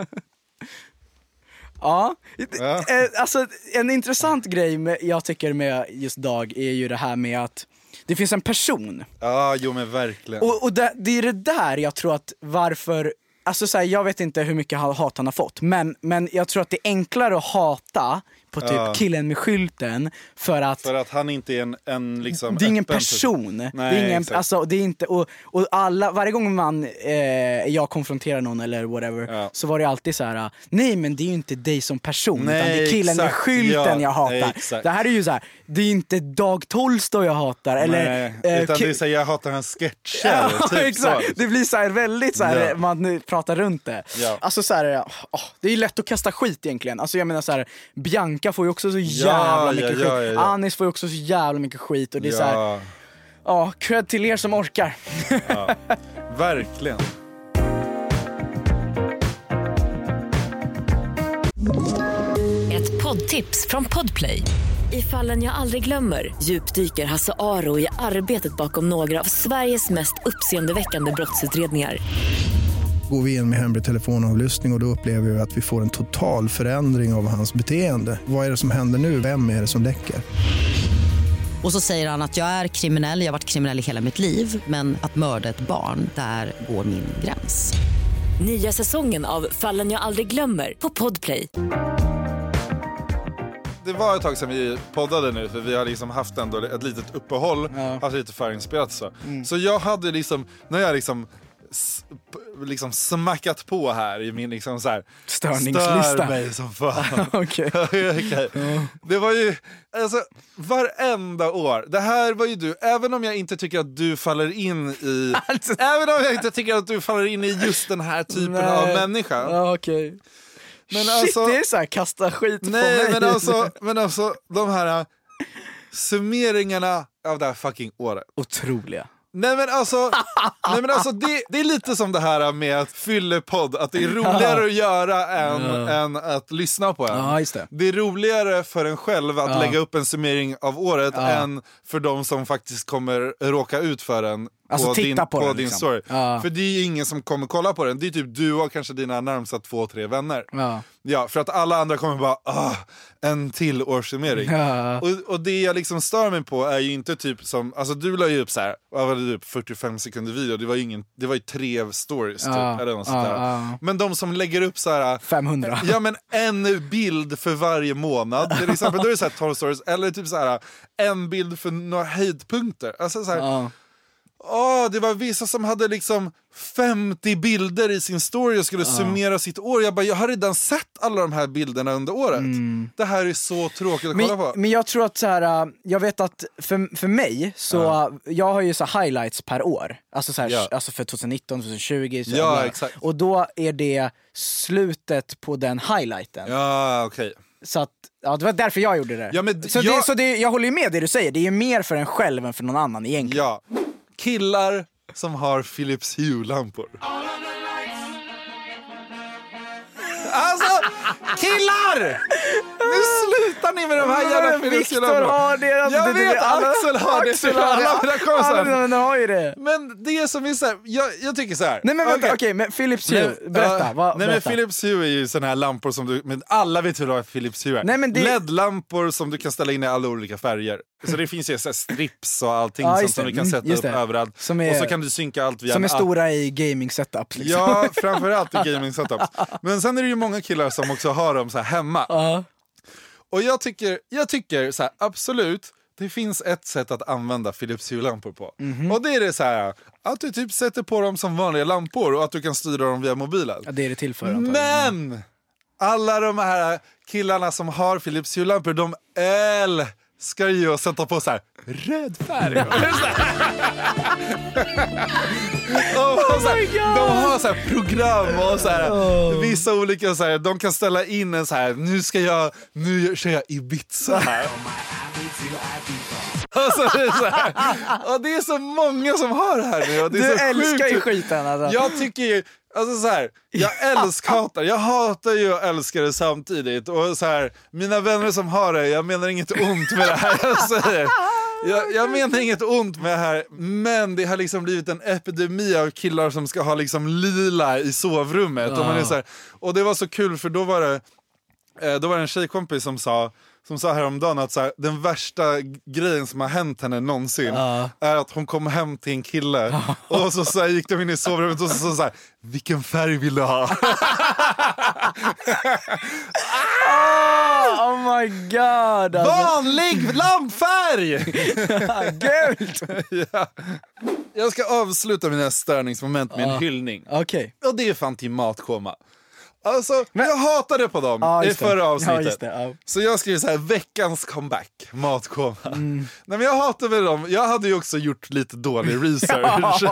Ja, Ja. Eh, alltså en intressant grej med, jag tycker med just Dag är ju det här med att det finns en person Ja, jo men verkligen. Och, och det, det är det där jag tror att varför, alltså så här, jag vet inte hur mycket hat han har fått, men, men jag tror att det är enklare att hata på typ Ja. killen med skylten för att För att han inte är en, en liksom det är ingen person. Nej, det är ingen, exakt. alltså, det är inte, och, och alla, varje gång man, eh, jag konfronterar någon eller whatever, Ja. så var det alltid så här: nej men det är ju inte dig som person, utan Nej, det är killen med exakt, skylten ja, jag hatar. exakt. Det här är ju så här, det är inte Dag Tolstoj jag hatar, eller... Nej, eh, utan ki- det är så här, jag hatar hans sketcher. Ja, typ exakt. Så. Det blir så här väldigt så här, man pratar runt det. Alltså så här, åh, det är lätt att kasta skit egentligen. Alltså jag menar så här, Bianca får ju också så jävla ja, mycket ja, skit. Anis får ju också så jävla mycket skit. Och det är så här, Ja, ja, cred till er som orkar. verkligen. Ett poddtips från Podplay. I fallen jag aldrig glömmer djupdyker Hasse Aro i arbetet bakom några av Sveriges mest uppseendeväckande brottsutredningar. Går vi in med hemlig telefonavlyssning och, och då upplever vi att vi får en total förändring av hans beteende. Vad är det som händer nu? Vem är det som läcker? Och så säger han att jag är kriminell, jag har varit kriminell i hela mitt liv men att mörda ett barn, där går min gräns. Nya säsongen av Fallen jag aldrig glömmer på Podplay. Det var ett tag sedan vi poddade nu för vi har liksom haft ändå ett litet uppehåll, Ja. haft lite förinspelat så. Så jag hade liksom, när jag liksom liksom smackat på här i min liksom så här, Störningslista. Stör mig som fan. Okej. Okej. Det var ju, alltså varenda år, det här var ju du, även om jag inte tycker att du faller in i, Alltså- även om jag inte tycker att du faller in i just den här typen Nej. av människa. Ja, okej. Men Shit, alltså- det är så här kasta skit på Nej mig. men alltså, men alltså de här summeringarna av det här fucking året. Otroliga. Nej men alltså, nej, men alltså det, det är lite som det här med att fyllepodd, att det är roligare att göra än, än att lyssna på en. Ja, just det. Det är roligare för en själv att lägga upp en summering av året än för de som faktiskt kommer råka ut för den Alltså, din, på på den, din liksom. story. Ja. För det är ju ingen som kommer kolla på den, det är typ du och kanske dina närmsta två, tre vänner. Ja. Ja, för att alla andra kommer bara ah, en till årssummering. Och, och det jag liksom stör mig på är ju inte typ som, alltså du la ju upp så här, vad var det typ 45 sekunder video, det var ju, ingen, det var ju tre stories typ, eller något sånt där. Men de som lägger upp så här 500. Ja men en bild för varje månad, till exempel, då är det så här 12 stories, eller typ så här en bild för några höjdpunkter. Alltså så här, Ja. Åh, det var vissa som hade liksom 50 bilder i sin story och skulle summera sitt år. Jag bara, jag har redan sett alla de här bilderna under året. Det här är så tråkigt att kolla Men, på. men jag tror att så här, äh, jag vet att för, för mig, så äh, jag har ju så highlights per år. Alltså, så här, Ja. alltså för 2019, 2020. Så Ja, exakt. Och då är det slutet på den highlighten. Ja, okej. Så att, ja, det var därför jag gjorde det. Ja, men så jag- det, så det, jag håller ju med det du säger, det är ju mer för en själv än för någon annan egentligen. Ja. Killar som har Philips Hue-lampor. Alltså, killar! Nu slutar ni med de här jävla Hue-lamporna. har det, alltså, Jag det, det, vet, alla, Axel har det. Axel har det. Alla mina kompisar. Alla har ju det. Men det som är så här, jag, jag tycker så här. Nej men vänta, okej, okej. men Philips Hue, Nej, berätta. ja, vad, nej berätta. men Philips Hue är ju såna här lampor som du, men alla vet hur vad Philips Hue är. Nej, men det- LED-lampor som du kan ställa in i alla olika färger. Så det finns ju så strips och allting Ja, som, du kan Mm, sätta upp överallt. Som är- och så kan du synka allt via Som är stora i gaming setups liksom. Ja, framförallt i gaming setups. Men sen är det ju många killar som också har dem så här hemma. Ja. Och jag tycker, jag tycker så här, absolut, det finns ett sätt att använda Philips Hue-lampor på. Mhm. Och det är det så här, att du typ sätter på dem som vanliga lampor och att du kan styra dem via mobilen. Ja, det är det till för. Men! Alla de här killarna som har Philips Hue-lampor, de älskar ju att sätta på så här röd färg. Och så här, de har så här program och så här, vissa olika så här, de kan ställa in en så här, nu ska jag, nu kör jag Ibiza här. Alltså, det, är så här, det är så många som har det här nu. Och det är Du så älskar ju skiten alltså. Jag tycker ju, alltså så här, jag älskhatar, jag hatar ju och älskar det samtidigt. Och så här, mina vänner som har det, jag menar inget ont med det här jag säger. Jag, jag menar inget ont med det här, men det har liksom blivit en epidemi av killar som ska ha liksom lila i sovrummet. Och, man är så här, och det var så kul för då var det, eh, då var det en tjejkompis som sa som sa häromdagen att så här, den värsta grejen som har hänt henne någonsin är att hon kom hem till en kille och så, så här, gick de in i sovrummet och så sa så här, vilken färg vill du ha? Oh my god! Alltså. Vanlig lampfärg! Gult! ja. Jag ska avsluta mina störningsmoment med en hyllning. Okej. Och det är fan till Matkoma. Alltså, jag hatade på dem Ja, i förra Ja, avsnittet. just det, ja. Så jag skrev så här, veckans comeback, Matkoma. Mm. Nej, men jag hatade dem, jag hade ju också gjort lite dålig research.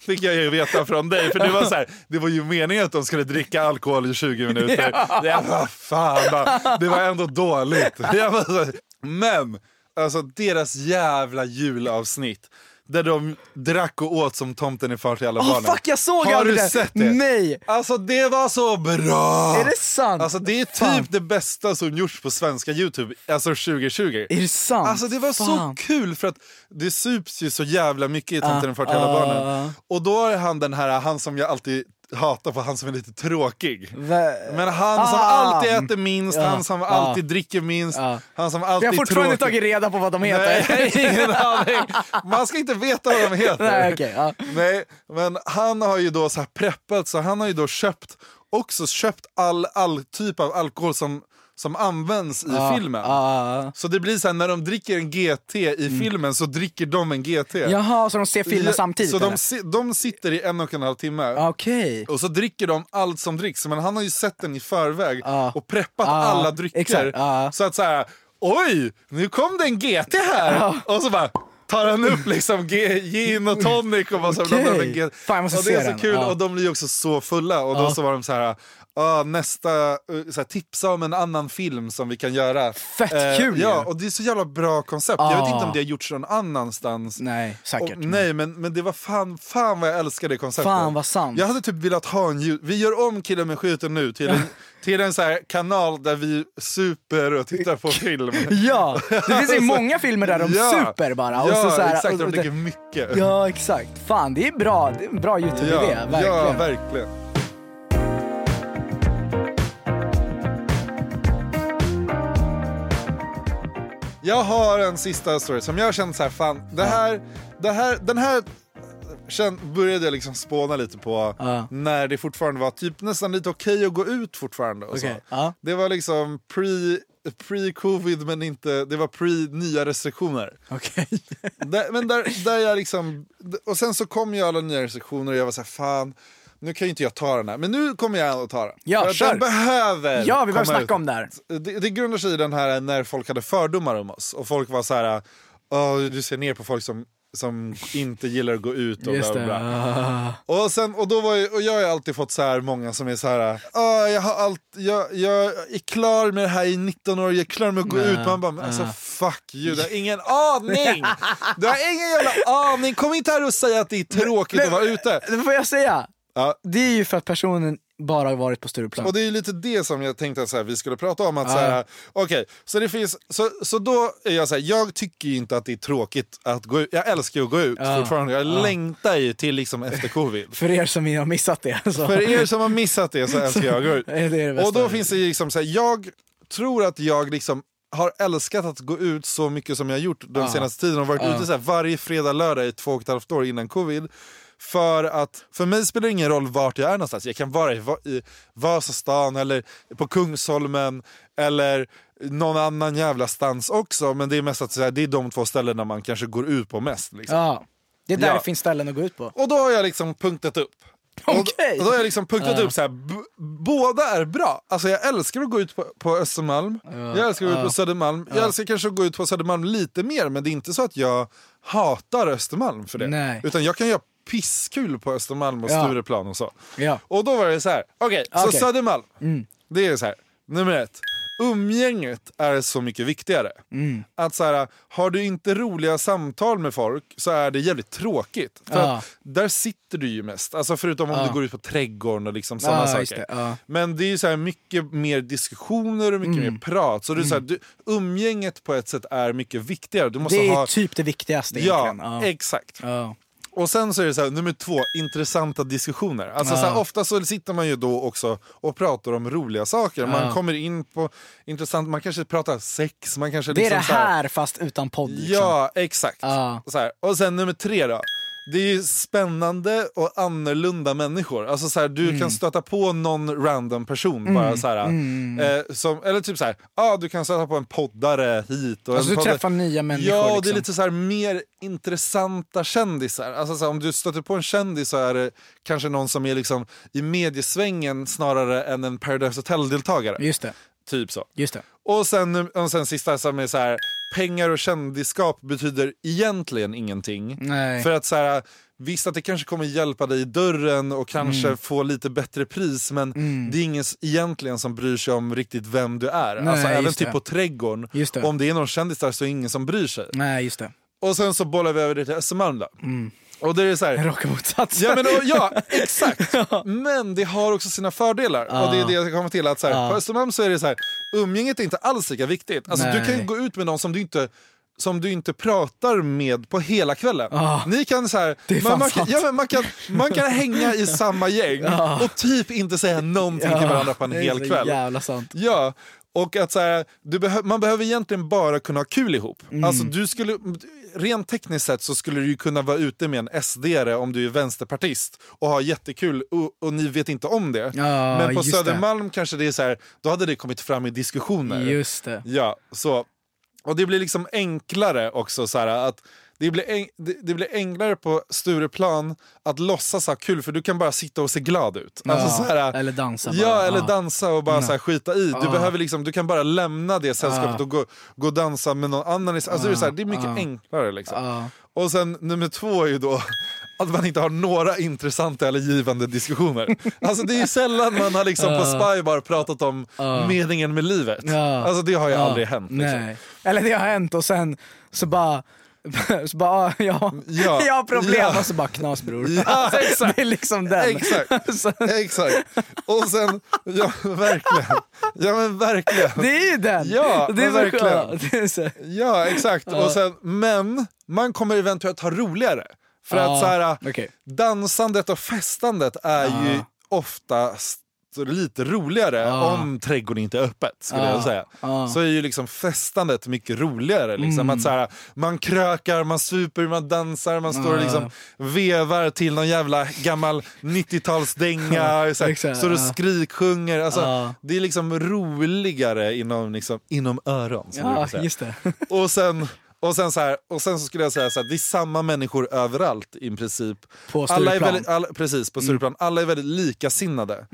Fick jag ju veta från dig, för det var så här, det var ju meningen att de skulle dricka alkohol i 20 minuter. Jag bara, fan, det var ändå dåligt. Jag bara, men, alltså deras jävla julavsnitt. Där de drack och åt som tomten är far till alla Åh barnen. fuck jag såg Har du det! sett det? Nej! Alltså det var så bra! Är det sant? Alltså det är typ Fan. det bästa som gjorts på svenska Youtube, alltså 2020. Är det sant? Alltså det var Fan. så kul för att det sups ju så jävla mycket i Tomten är far till alla ah. barnen. Och då är han den här, han som jag alltid hatar för han som är lite tråkig. Men han som Ah. alltid äter minst, Ja. han som Ah. alltid dricker minst, Ja. han som Vi alltid har är fortfarande tråkig. tagit reda på vad de heter. Nej, ingen aning. Man ska inte veta vad de heter. Nej, okej, ja. Nej, men han har ju då så här preppat, så han har ju då köpt också köpt all, all typ av alkohol som, som används i Ja, filmen. ja. Så det blir så här, när de dricker en GT i filmen så dricker de en GT. Jaha, så de ser filmen Ja, samtidigt Så de, si- de sitter i en och en halv timme. Okej. Och så dricker de allt som dricks, men han har ju sett den i förväg Ja. och preppat alla drycker. Så att säga, oj, nu kom det en GT här! Och så bara tar han upp liksom gin och tonic och bara så Okej. blandar en GT. Fan, och det är så den. kul och de blir också så fulla och då så var de så här ah, nästa, eh, så här, tipsa om en annan film som vi kan göra. Eh, Fett kul ju. Ja, och det är så jävla bra koncept. Jag vet Ja. inte om det har gjorts någon annanstans. Nej, säkert. Och, nej, men, men det var fan, fan vad jag älskar det konceptet. Fan vad sant. Jag hade typ velat ha en. Vi gör om Killen med skjuten nu till en, till en så kanal där vi super och tittar på film. Ja, det finns ju många filmer där de super bara. Och ja, så så här, exakt. och- De dricker mycket. Ja, exakt. Fan, det är bra. Det är en bra YouTube-idé. ja, verkligen. ja, verkligen. Jag har en sista story som jag känt så här, fan, det här, det här, den här känn, började jag liksom spåna lite på Ja. när det fortfarande var typ nästan lite okej att gå ut fortfarande. Och så. ja. Det var liksom pre, pre-covid men inte, det var pre-nya restriktioner. Okej. där, men där, där jag liksom, och sen så kom ju alla nya restriktioner och jag var så här, fan, nu kan ju inte jag ta den här. Men nu kommer jag att ta den. Ja, För kör. den behöver Ja, vi behöver snacka ut. om det här. Det, det grundar sig i den här när folk hade fördomar om oss. Och folk var så här, "Åh, du ser ner på folk som, som inte gillar att gå ut och Just bla bla. Ah. Och, sen, och, då var ju, och jag har alltid fått så här många som är så här, "Ah, jag, har allt, jag, jag är klar med det här i 19 år, jag är klar med att gå ut. Man bara, men alltså fuck you, du har ingen aning! Du har ingen jävla aning! Kom inte här och säg att det är tråkigt att vara ute. Det får jag säga. Ja. Det är ju för att personen bara har varit på Stureplan. Och det är ju lite det som jag tänkte att vi skulle prata om. Att, så här, okej, så, det finns, så, så då är jag så här, jag tycker inte att det är tråkigt att gå ut. Jag älskar ju att gå ut Ja. fortfarande. Jag längtar ju till liksom efter covid. För er som har missat det. Så. För er som har missat det så älskar jag att gå ut. Det det bästa. Och då finns det liksom så här, jag tror att jag liksom har älskat att gå ut så mycket som jag har gjort den Ja. senaste tiden och varit Ja. ute så varje fredag, lördag i två och ett halvt år innan covid. För att för mig spelar det ingen roll vart jag är någonstans. Jag kan vara i, i Vasastan eller på Kungsholmen eller någon annan jävla stans också. Men det är mest att här, det är de två ställena man kanske går ut på mest. Liksom. Ja. Det är där Ja. det finns ställen att gå ut på. Och då har jag liksom punktat upp. Okej. Och då har jag liksom punktat Ja. upp så här, båda är bra. Alltså jag älskar att gå ut på, på Östermalm, jag älskar att gå ut på Södermalm. Jag älskar kanske att gå ut på Södermalm lite mer, men det är inte så att jag hatar Östermalm för det. Nej. Utan jag kan göra pisskul på Östermalm och Ja. Stureplan och så. Ja. Och då var det så här, okej, så Okej. Södermalm. Det är så här, nummer ett. Umgänget är så mycket viktigare. Mm. Att så här, har du inte roliga samtal med folk så är det jävligt tråkigt. För Ja. där sitter du ju mest. Alltså förutom om Ja. du går ut på trädgården och liksom sådana saker. det. Men det är ju så här mycket mer diskussioner och mycket Mm. mer prat. Så, det är så här, du, umgänget på ett sätt är mycket viktigare. Du måste Det är ha... typ det viktigaste egentligen. Ja. exakt. Och sen så är det så här, nummer två, intressanta diskussioner. Alltså Ja. så här, ofta så sitter man ju då också och pratar om roliga saker. Man Ja. kommer in på intressant, man kanske pratar sex, man kanske Det är liksom det så här, här fast utan podd. Liksom. Ja, exakt. Ja. Så här. Och sen nummer tre då. Det är ju spännande och annorlunda människor. Alltså så här, du Mm. kan stöta på någon random person. Bara så här, Mm. eh, som, eller typ så här, ah, du kan stöta på en poddare hit. Och Alltså du poddare- träffar nya människor. Ja, och det är liksom. lite så här mer intressanta kändisar. Alltså så här, om du stöter på en kändis så är det kanske någon som är liksom i mediesvängen snarare än en Paradise Hotel-deltagare. Just det. Typ så. Just det. Och sen, och sen sista som är så här, pengar och kändisskap betyder egentligen ingenting. Nej. För att så här, visst att det kanske kommer hjälpa dig i dörren och kanske Mm. få lite bättre pris men det är ingen egentligen som bryr sig om riktigt vem du är. Nej, alltså även typ på trädgården, det. om det är någon kändis där så är det ingen som bryr sig. Nej, just det. Och sen så bollar vi över det till Östermalm då. Och det är så här, Raka motsatsen. Ja, men, och, ja exakt. Men det har också sina fördelar. Och det är det jag ska komma till. Att så här, Ja. På Östermalm så är det så här, umgänget är inte alls lika viktigt. Alltså, du kan gå ut med någon som du inte som du inte pratar med på hela kvällen. Ja. Ni kan så här, man, man, kan, ja, man, kan, man kan hänga i samma gäng och typ inte säga någonting till varandra på en det är hel kväll. jävla sant. Ja, och att så här, du behö- man behöver egentligen bara kunna ha kul ihop. Mm. Alltså, du skulle, rent tekniskt sett så skulle du ju kunna vara ute med en sd om du är vänsterpartist och ha jättekul och, och ni vet inte om det. Ja, Men på just det. Södermalm kanske det är så här, då hade det kommit fram i diskussioner. Just det. Ja, så. Och det blir liksom enklare också så här att det blir, en, det, det blir enklare på Stureplan att låtsas ha kul för du kan bara sitta och se glad ut. Alltså, Ja, så här, eller dansa bara. Ja, eller Ja. dansa och bara så här, skita i. Du, Ja. behöver liksom, du kan bara lämna det sällskapet och gå, gå och dansa med någon annan. Alltså, det, är så här, det är mycket enklare. Liksom. Ja. Och sen nummer två är ju då att man inte har några intressanta eller givande diskussioner. Alltså det är ju sällan man har liksom på Spybar pratat om meningen med livet. Ja. Alltså det har ju Ja. aldrig hänt. Liksom. Eller det har hänt och sen så bara så bara, ah, ja, Ja. jag har problem Ja. och så bara knas bror. Ja, Alltså, exakt. Det är liksom den. Exakt. Exakt. Och sen, ja verkligen. Ja men verkligen. det är ju den. Ja, det är verkligen. är Ja exakt. Och sen, men man kommer eventuellt ha roligare. För att Ja, så här, okej. dansandet och festandet är ju oftast lite roligare om trädgården inte är öppet. Skulle Ja, jag säga. ja. Så är ju liksom festandet mycket roligare. Liksom. Mm. Att så här, man krökar, man super, man dansar, man står och liksom vevar till någon jävla gammal 90-talsdänga. så här, står och ja. skriksjunger. Alltså, Ja. Det är liksom roligare inom, liksom, inom öron. ja, just det. Och sen, och, sen så här, och sen så skulle jag säga så här, det är samma människor överallt i princip. På alla är Stureplan. väldigt, alla, precis, på Stureplan. Alla är väldigt likasinnade.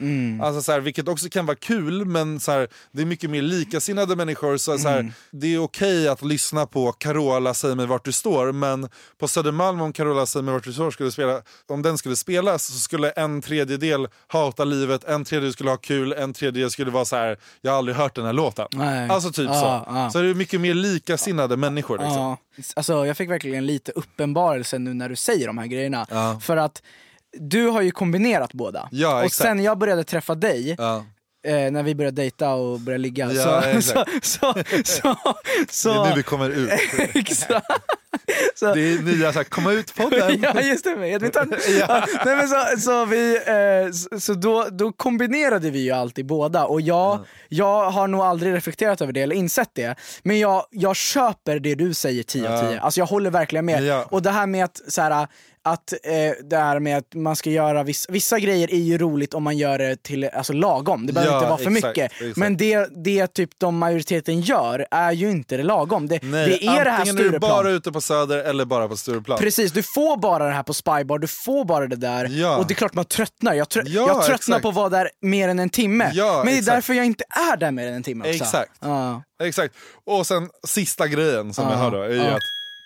Alltså så här, vilket också kan vara kul, men så här, det är mycket mer likasinnade människor. Så, så här, Det är okej att lyssna på Carola, säg mig vart du står, men på Södermalm om Carola, säg mig vart du står, skulle spela, om den skulle spelas så skulle en tredjedel hata livet, en tredjedel skulle ha kul, en tredjedel skulle vara så här: jag har aldrig hört den här låten. Nej. Alltså typ Ja, så. ja. Så det är mycket mer likasinnade människor. Liksom. Ja, alltså jag fick verkligen lite uppenbarelse nu när du säger de här grejerna. Ja. För att du har ju kombinerat båda. Ja, och sen jag började träffa dig, Ja. Eh, när vi började dejta och började ligga, Ja, så, så, så, så, så, Det är nu vi kommer ut. exakt. Så, Det är nya så här, komma ut podden. ja just det, med ja. Nej, men så, så, vi, eh, så, så då, då kombinerade vi ju alltid båda och jag, jag har nog aldrig reflekterat över det eller insett det. Men jag, jag köper det du säger 10 av 10. Alltså jag håller verkligen med. Ja. Och det här med att, så här, att eh, det här med att man ska göra vissa, vissa grejer är ju roligt om man gör det till alltså, lagom. Det behöver Ja, inte vara för exakt, mycket. exakt. Men det, det typ de majoriteten gör är ju inte det lagom. Det, Nej, det är det här antingen är du Stureplan. bara ute på Söder eller bara på Stureplan. Precis, du får bara det här på Spybar, du får bara det där. Ja. Och det är klart man tröttnar. Jag, trö- Ja, jag tröttnar exakt. på att vara där mer än en timme. Ja, Men det är därför jag inte är där mer än en timme också. Exakt. Ja. Exakt. Och sen sista grejen som Ja, jag har då är ju att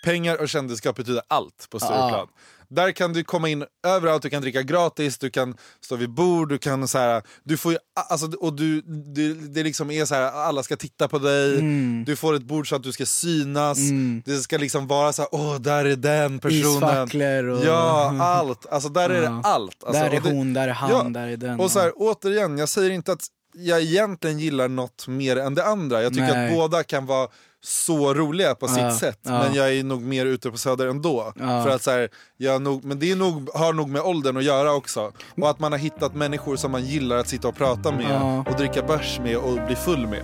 pengar och kändisskap betyder allt på Stureplan. Där kan du komma in överallt, du kan dricka gratis, du kan stå vid bord, du kan så här, du får ju, alltså, och du, du, det liksom är så här, alla ska titta på dig, Mm. du får ett bord så att du ska synas, det ska liksom vara så här, åh där är den personen. Och- Ja, allt. Alltså där är det allt. Alltså, Där är det- hon, där är han, där är den. Och så här, återigen, jag säger inte att jag egentligen gillar något mer än det andra. Jag tycker Nej. att båda kan vara så roliga på sitt sätt. Men jag är nog mer ute på Söder ändå. För att så här, jag nog, men det är nog, har nog med åldern att göra också. Och att man har hittat människor som man gillar att sitta och prata med och dricka bärs med och bli full med.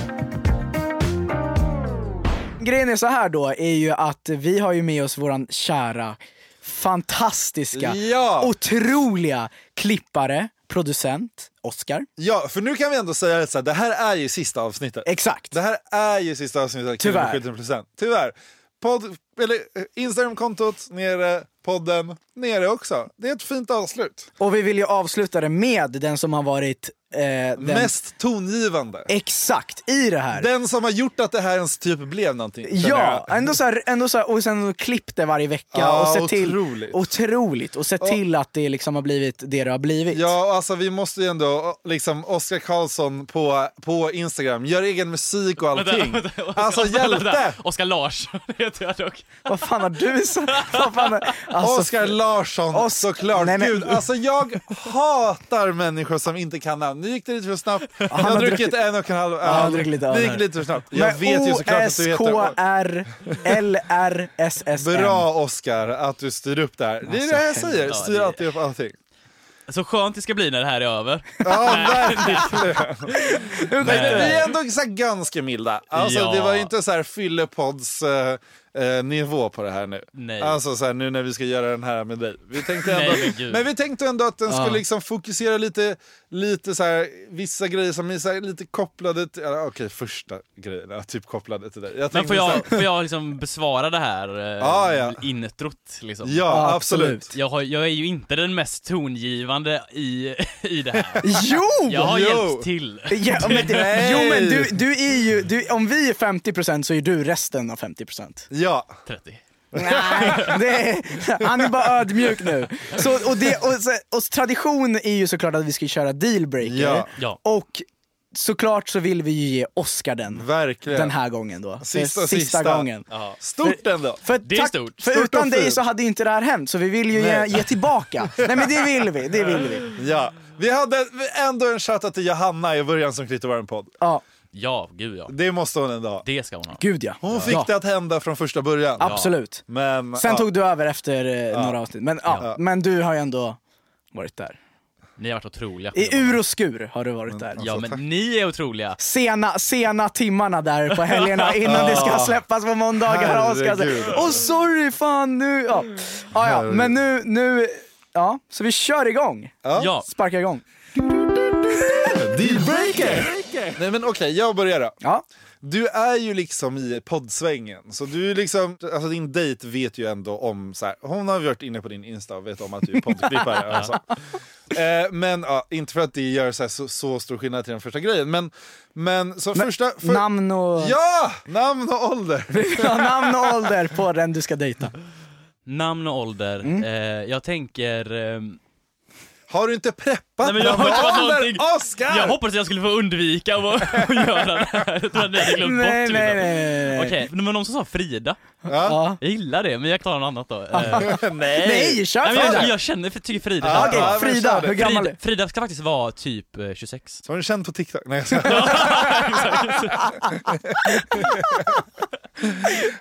Grejen är så här då, är ju att vi har ju med oss våran kära, fantastiska, Ja. otroliga klippare, producent, Oscar. Ja, för nu kan vi ändå säga att det här är ju sista avsnittet. Exakt. Det här är ju sista avsnittet Tyvärr. 17%. Tyvärr. Podd, eller, eh, Instagram-kontot nere, podden nere också. Det är ett fint avslut. Och vi vill ju avsluta det med den som har varit eh, den... Mest tongivande. Exakt, i det här. Den som har gjort att det här ens typ blev någonting. Ja, ändå så här, ändå så här, och sen klippt det varje vecka Ja, och sett till, otroligt. otroligt, och sett till att det liksom har blivit det det har blivit. Ja, och alltså vi måste ju ändå, liksom Oskar Karlsson på, på Instagram, gör egen musik och allting. Alltså hjälte! Oskar Lars heter jag dock. Vad fan har du sagt? Vad fan har... alltså, Oskar Larsson Os- såklart. Nej, men- Gud, alltså jag hatar människor som inte kan namn. Nu gick det lite för snabbt. Jag han har druckit en och en halv öl. han druckit lite Det gick lite för snabbt. Jag vet ju såklart att du vet det. O-S-K-R-L-R-S-S-M. Bra Oskar att du styr upp det här. Det är det jag säger, styr alltid upp allting. Så skönt det ska bli när det här är över. Ja, verkligen. Men vi är ändå så ganska milda. Alltså, Ja. Det var inte så här fyllepods eh, eh, nivå på det här nu. Nej. Alltså så här, nu när vi ska göra den här med dig. Vi tänkte ändå, Nej, men vi tänkte ändå att den skulle liksom fokusera lite, lite så här, vissa grejer som är så här, lite kopplade till, okej första grejerna, typ kopplade till dig. Jag Men får så här- jag, får jag liksom besvara det här eh, Ja, ja. introt liksom? Ja, Ja, absolut. absolut. Jag, har, jag är ju inte den mest tongivande i, i det här. Jo! Jag har Jo. hjälpt till. Ja, men det, jo men du, du är ju, du, om vi är 50% så är du resten av 50%. Ja, 30. Nej, det är, han är bara ödmjuk nu. Så, och, det, och, och tradition är ju såklart att vi ska köra dealbreaker. Ja. Ja. Och såklart så vill vi ju ge Oscar den. verkligen. Den här gången då. Sista, För sista. gången. Ja. Stort ändå. För, Det är tack- stort. För Stort utan dig så hade inte det här hänt, så vi vill ju ge, ge tillbaka. Nej men det vill vi, det vill vi. Ja. Vi hade ändå en shoutout till Johanna i början som klippte vår podd. Ja, Ja, gud ja. Det måste hon ändå ha. Det ska hon ha. gud ja. Hon fick det att hända från första början. Absolut. Men, Sen ja. tog du över efter eh, några avsnitt. Men, ja. Ja. men du har ju ändå varit där. Ni har varit otroliga. I ur och skur har du varit där. Ja, Alltså, men ni är otroliga. Sena, sena timmarna där på helgerna innan det ska släppas på måndagar. Och sorry, fan nu. Ja. Ja, ja. Men nu, nu, ja. Så vi kör igång. Ja. Ja, Sparka igång. Dealbreaker! Nej men okej, jag börjar då. Ja. Du är ju liksom i poddsvängen, så du är liksom, alltså din dejt vet ju ändå om så här, hon har varit inne på din Insta och vet om att du är poddklippare. alltså. eh, men ja, inte för att det gör så, här, så, så stor skillnad till den första grejen, men, men så första... För, Namn och, Ja! Namn och ålder! Ja, namn och ålder på den du ska dejta. namn och ålder. Mm. Eh, jag tänker... ehm, Har du inte preppat Nej, men jag har inte någonting. Oscar! jag hoppades att jag skulle få undvika att, att göra det här. Jag tror att ni hade glömt bort Nej, liksom. nej, nej, nej. Okej, men någon som sa Frida. Ja. Ja. Jag gillar det, men jag klarar något annat då. Eh, Nej, kör nej, men jag, Frida! jag känner, för, tycker Frida Ja, Okej, men Frida, hur gammal Frida, Frida ska faktiskt vara typ eh, 26. Så har du känt på TikTok? Nej, jag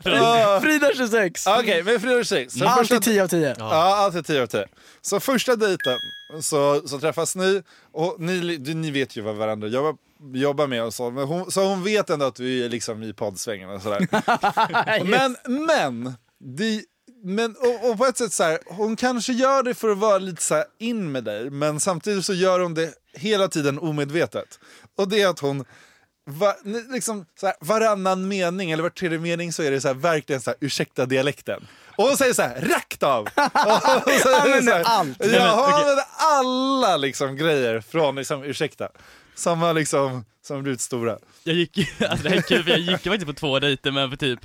skojar. Frida 26! Okej, men Frida 26. Så Alltid första- 10 av 10. Ja, alltid 10 av 10. Så första dejten så, så träffas ni och ni, ni vet ju vad varandra jobbar, jobbar med och så, men hon, så hon vet ändå att du är liksom i poddsvängen och sådär. men, men, det, men och, och på ett sätt så här, hon kanske gör det för att vara lite så in med dig, men samtidigt så gör hon det hela tiden omedvetet. Och det är att hon Va, liksom, så här, varannan mening eller var tredje mening så är det så här, verkligen så här, ursäkta dialekten. Och hon säger så här, rakt av! Det Använder allt. Ja, hon använder alla liksom, grejer från liksom, ursäkta. Som har liksom, som blivit stora. Jag gick, alltså det här är kul för jag gick faktiskt på två dejter men för typ,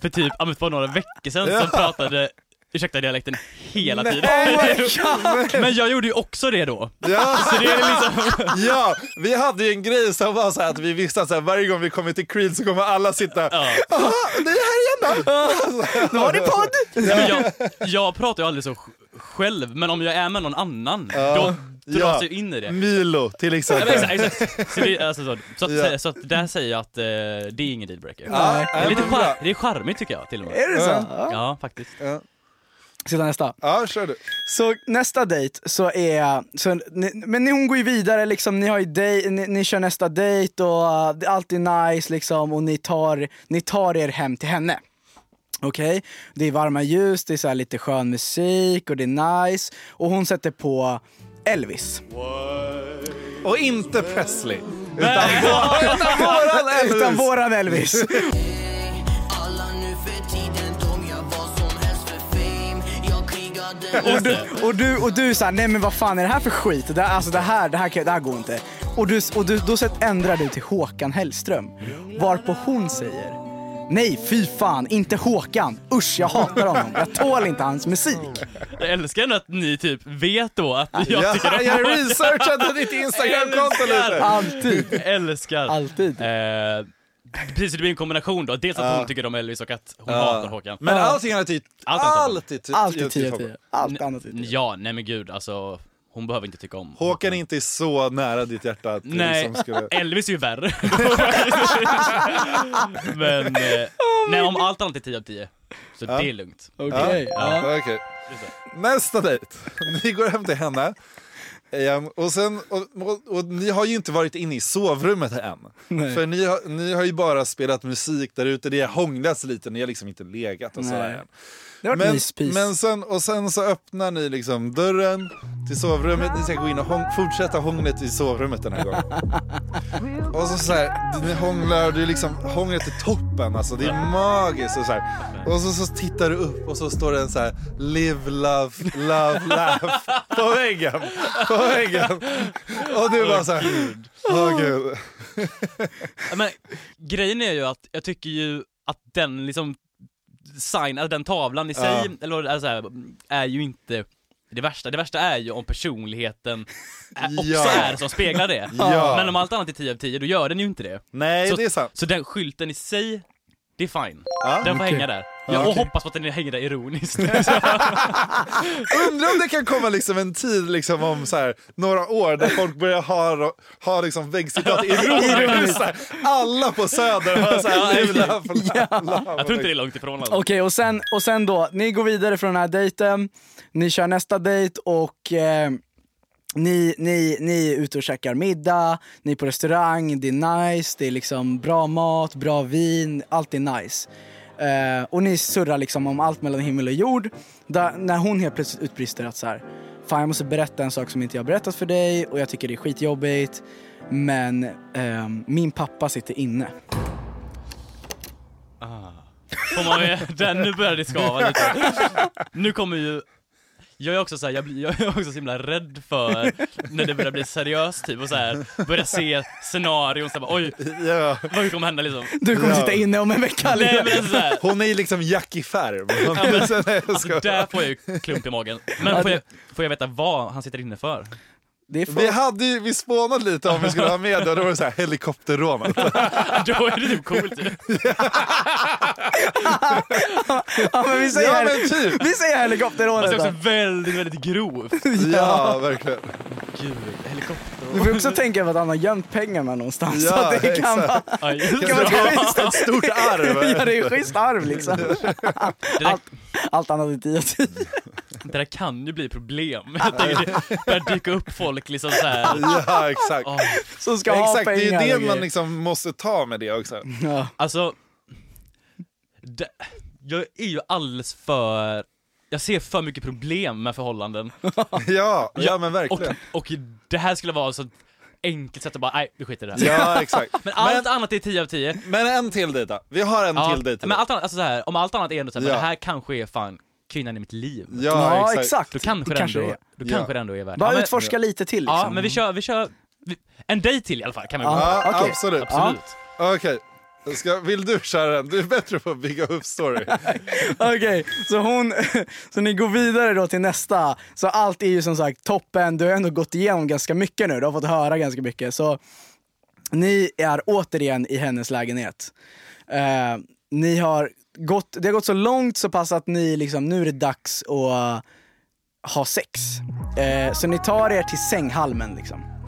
för typ, ja, men för några veckor sedan Ja. så pratade ursäkta dialekten hela tiden. Oh. Men jag gjorde ju också det då. Ja, Så det är liksom, ja, vi hade ju en grej som var så att vi visste att varje gång vi kommer till Creed så kommer alla sitta ja. "Aha, det är här igen då! Nu har ni podd! Men jag, jag pratar ju aldrig så sj- själv, men om jag är med någon annan, då dras Ja. jag in i det. Milo till Ja, exempel. men exakt, exakt. Så, det, alltså, så, så, att, Ja. så att där säger jag att eh, det är ingen dealbreaker. Ja. Det är lite char- det är charmigt tycker jag till och med. Är det så? Ja. Ja. Ja, faktiskt. Ska jag ta nästa? Ja, kör du. Så nästa dejt så är, så, ni, men hon går ju vidare liksom, ni har ju dej, ni, ni kör nästa dejt och uh, det är alltid nice liksom och ni tar, ni tar er hem till henne. Okej, det är varma ljus, det är så här lite skön musik och det är nice och hon sätter på Elvis. Och inte Presley. Utan, utan våran Elvis. Utan våran Elvis. och, du, och, du, och du såhär, nej men vad fan är det här för skit? Det, här- alltså det här, det här, det här går inte. Och, du, och du, då sett ändrar du till Håkan Hellström. Varpå hon säger, nej fy fan, inte Håkan. Usch jag hatar honom, jag tål inte hans musik. Jag älskar ändå att ni typ vet då att jag Ja, tycker om jag researchade ditt Instagramkonto lite. Alltid. Älskar. Alltid. Eh, precis, det blir en kombination då. Dels att hon tycker om Elvis och att hon hatar Håkan. Men allting är typ, Allt annat. alltid, ty- Alltid 10 typ av 10. Allt annat är 10. Ja, nej men gud alltså. Hon behöver inte tycka om Håkan är inte så nära ditt hjärta att det Nej, liksom skulle... Elvis är ju värre. men, eh, nej om allt annat är 10 av 10. Så det är lugnt. Okej. Ja. okej. Nästa dejt. Ni går hem till henne. Ehm, och, sen, och, och, och ni har ju inte varit inne i sovrummet än. Nej. För ni har, ni har ju bara spelat musik där ute, det har hånglats lite, ni har liksom inte legat och sådär än. Det Men, men sen, och sen så öppnar ni liksom dörren till sovrummet, ni ska gå in och hång, fortsätta hånglet i sovrummet den här gången. Och så, så här, ni hånglar och det är liksom hånglet är toppen, alltså det är magiskt och så här. Och så, så tittar du upp och så står det en så här live, love, love, laugh på väggen. På väggen. Och du bara så här, åh gud. Ja, Men grejen är ju att jag tycker ju att den liksom sign, alltså den tavlan i sig, Ja. eller alltså, här, är ju inte det värsta. Det värsta är ju om personligheten är, också Ja. är som speglar det. Ja. Men om allt annat är 10 av 10, då gör den ju inte det. Nej, så, det är sant. Så den skylten i sig, det är fine. Ja. Den får Okej. hänga där. Ja, Jag och okej. hoppas på att den hänger där ironiskt. Undrar om det kan komma liksom en tid liksom om så här, några år där folk börjar ha, ha liksom väggcitat ironiskt. Alla på Söder har så här, love, love, Jag tror inte det är långt ifrån alltså. Okej, och, sen, och sen då, ni går vidare från den här dejten, ni kör nästa dejt och eh, ni, ni, ni är ute och käkar middag, ni är på restaurang, det är nice, det är liksom bra mat, bra vin, allt är nice. Eh, och ni surrar liksom om allt mellan himmel och jord. Där, när hon helt plötsligt utbrister att så här, fan jag måste berätta en sak som inte jag har berättat för dig och jag tycker det är skitjobbigt. Men eh, min pappa sitter inne. Ah. Får man ju, den, nu börjar det skava lite. Nu kommer ju jag är också så här, jag, blir, jag är också så himla rädd för när det börjar bli seriöst typ och så här börja se scenarion så här, oj, Ja. vad kommer hända liksom? Du kommer Ja. sitta inne om en vecka. Nej men alltså, så här, Hon är ju liksom Jackie Färm. Ja, men- alltså där får jag ju klump i magen. Men får jag, får jag veta vad han sitter inne för? Det är Vi, för... hade ju, vi spånade lite om vi skulle ha med det och då var det så här helikopterrån. Då är det typ coolt ju. Ja, men vi säger, Ja men typ. vi säger Fast helikopterrånet det är också väldigt, väldigt grovt. Ja, verkligen. Gud, helikopter Du får också tänka på att han har gömt pengarna någonstans. Ja, så att det kan vara... Kan vara schysst. Ett stort arv. Ja, det är schysst arv liksom. det, där, Allt, allt annat är 10 av 10. det där kan ju bli problem. Jag tänker, det börjar dyka upp folk liksom så här. Ja, exakt. Åh, Som ska ha Exakt, det pengar. är ju och det man liksom måste ta med det också. Ja. Alltså, det, jag är ju alldeles för, jag ser för mycket problem med förhållanden. Ja, ja men Och, verkligen. och det här skulle vara så enkelt sätt att bara, nej vi skiter i det här. Ja, exakt. Men allt Men, annat är 10 av 10. men en till dejt då. Vi har en Ja, till dejt. men allt annat, alltså så här, om allt annat är ändå så här, men Ja. det här kanske är fan kvinnan i mitt liv. Ja, Ja, exakt. exakt. Då kanske det det, kanske ändå, är. då Ja. kanske det ändå är värt Bara ja, men, utforska lite till Ska, vill du köra den? Du är bättre på att bygga upp story. Okej, så hon, så ni går vidare då till nästa. Så allt är ju som sagt toppen, du har ändå gått igenom ganska mycket nu, du har fått höra ganska mycket. Så ni är återigen i hennes lägenhet. Eh, ni har gått, det har gått så långt så pass att ni liksom, nu är det dags att ha sex. Eh, så ni tar er till sänghalmen liksom.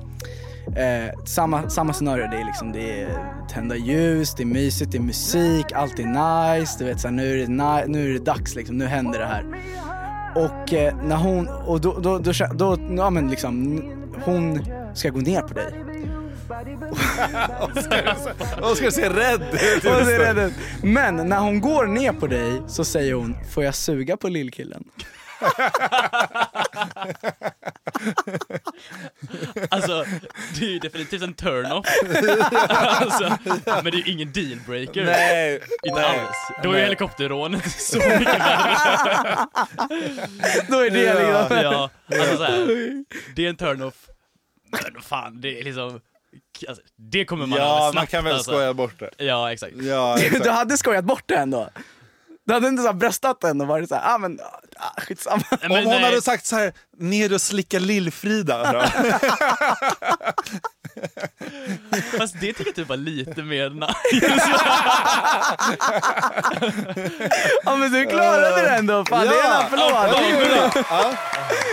Eh, samma, samma scenario, det är liksom det är tända ljus, det är mysigt, det är musik, allt är nice, du vet så här, nu, är det ni- nu är det dags liksom, nu händer det här. Och eh, när hon, och då, då, då, då, ja men liksom, hon ska gå ner på dig. Oskar ser rädd ut. Det är det. Men när hon går ner på dig så säger hon, får jag suga på lillkillen? Alltså, det är ju definitivt en turn-off. alltså, men det är ju ingen dealbreaker. Nej, Inte nej. alls. Då är ju helikopterrånet så mycket värre. Då är det liksom... Ja, alltså så här, det är en turn-off. Men fan, det är liksom... Alltså, det kommer man Ja, över man snabbt, kan väl alltså. skoja bort det. Ja, exakt. Ja, Du exakt. hade skojat bort det ändå. Du hade inte så här bröstat den och varit såhär, ah men ah, skitsamma. Nej, Om men hon nej, hade sagt så här, ner och slicka Lill-Frida? Fast det tycker jag typ var lite mer nice. Ja men du klarade det ändå, fan det är en applåd. Ja, det är bra. Ja.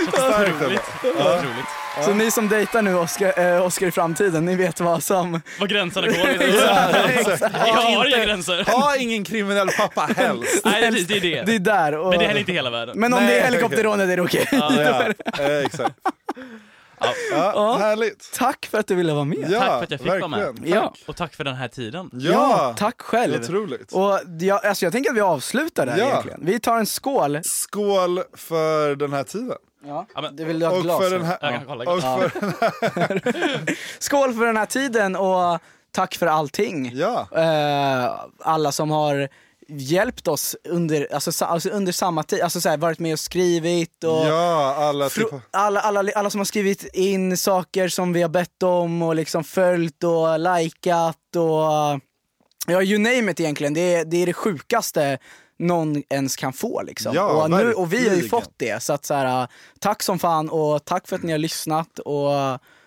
Starkt ändå. Otroligt. Otroligt. Så ni som dejtar nu Oscar, eh, Oscar i framtiden, ni vet vad som... Vad gränserna går. Exakt. Jag har inga gränser. Ha ingen kriminell pappa helst. Nej, precis, det är det. Det är där. Och... Men det är heller inte hela världen. Men om Nej, det är helikopterrånet är det okej. Ja, eh, exakt. Ja, härligt. Tack för att du ville vara med. Ja, Tack för att jag fick vara med. verkligen. Ja. Och tack för den här tiden. Ja, tack själv. Otroligt. Och jag, alltså jag tänker att vi avslutar där Ja. egentligen. Vi tar en skål. Skål för den här tiden. Ja. Ja, men- Du vill ha Och glas? för den här... Jag kan kolla. Och Ja. för, Skål för den här tiden och tack för allting. ja. Eh, alla som har hjälpt oss under, alltså, alltså under samma tid, alltså så här, varit med och skrivit och ja, alla typ... Alla, alla, alla som har skrivit in saker som vi har bett om och liksom följt och likat och ja, you name it egentligen. Det är det, är det sjukaste någon ens kan få liksom. Ja, och, nu, och vi har ju fått det. Så att så här, tack som fan och tack för att ni har lyssnat och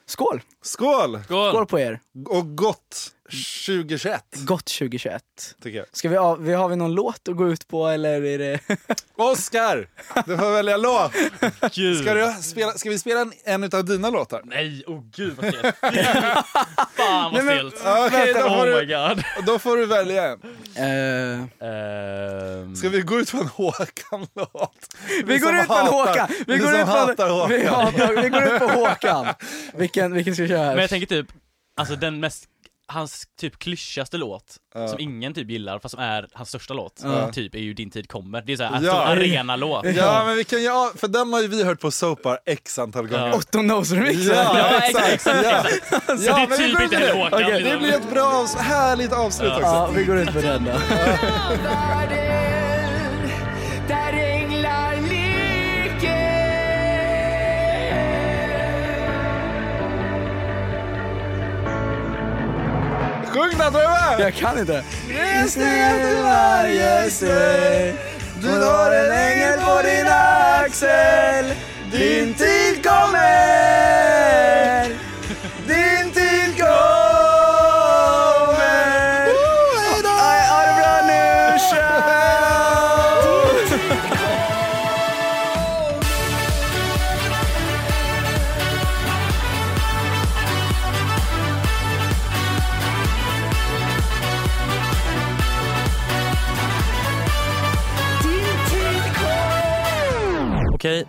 skål! Skål! Skål Skål! på er! Och gott 2021, Gott 2021! tycker jag. Ska vi, ha, vi, har vi någon låt att gå ut på eller är det... Oscar! Du får välja låt. Gud. Ska, du spela, ska vi spela en, en av dina låtar? Nej, oh gud vad stelt. Fan vad stelt. Okej, då, Oh my du, god. då får du välja en. Ehm, Ska vi gå ut på en Håkan-låt? vi går som ut på en Håkan! Vi vi går ut på, Håkan. vi, hatar, vi går ut på Håkan! Vilken, vilken ska vi köra? Men jag tänker typ, alltså den mest, hans typ klyschigaste låt, Ja. som ingen typ gillar, fast som är hans största låt, Ja. typ är ju Din tid kommer. Det är såhär, Ja. ja. arena-låt. Ja, men vi kan ju, för den har ju vi hört på Sopar x antal gånger. Ja. Otto Knows-remixen? Ja, exakt, exakt, Ja. exakt. Så Ja, det är typ inte med heller det. Håkan. Okej, Det blir ett bra, härligt avslut Ja. också. Ja, vi går ut på den då. Sjung den Truve! Jag kan inte. till varje steg Du har en ängel på din axel Din tid kommer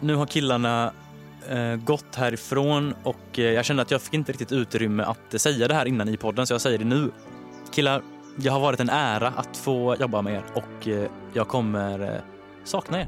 nu har killarna eh, gått härifrån och eh, jag kände att jag fick inte riktigt utrymme att eh, säga det här innan i podden så jag säger det nu. Killar, det har varit en ära att få jobba med er och eh, jag kommer eh, sakna er.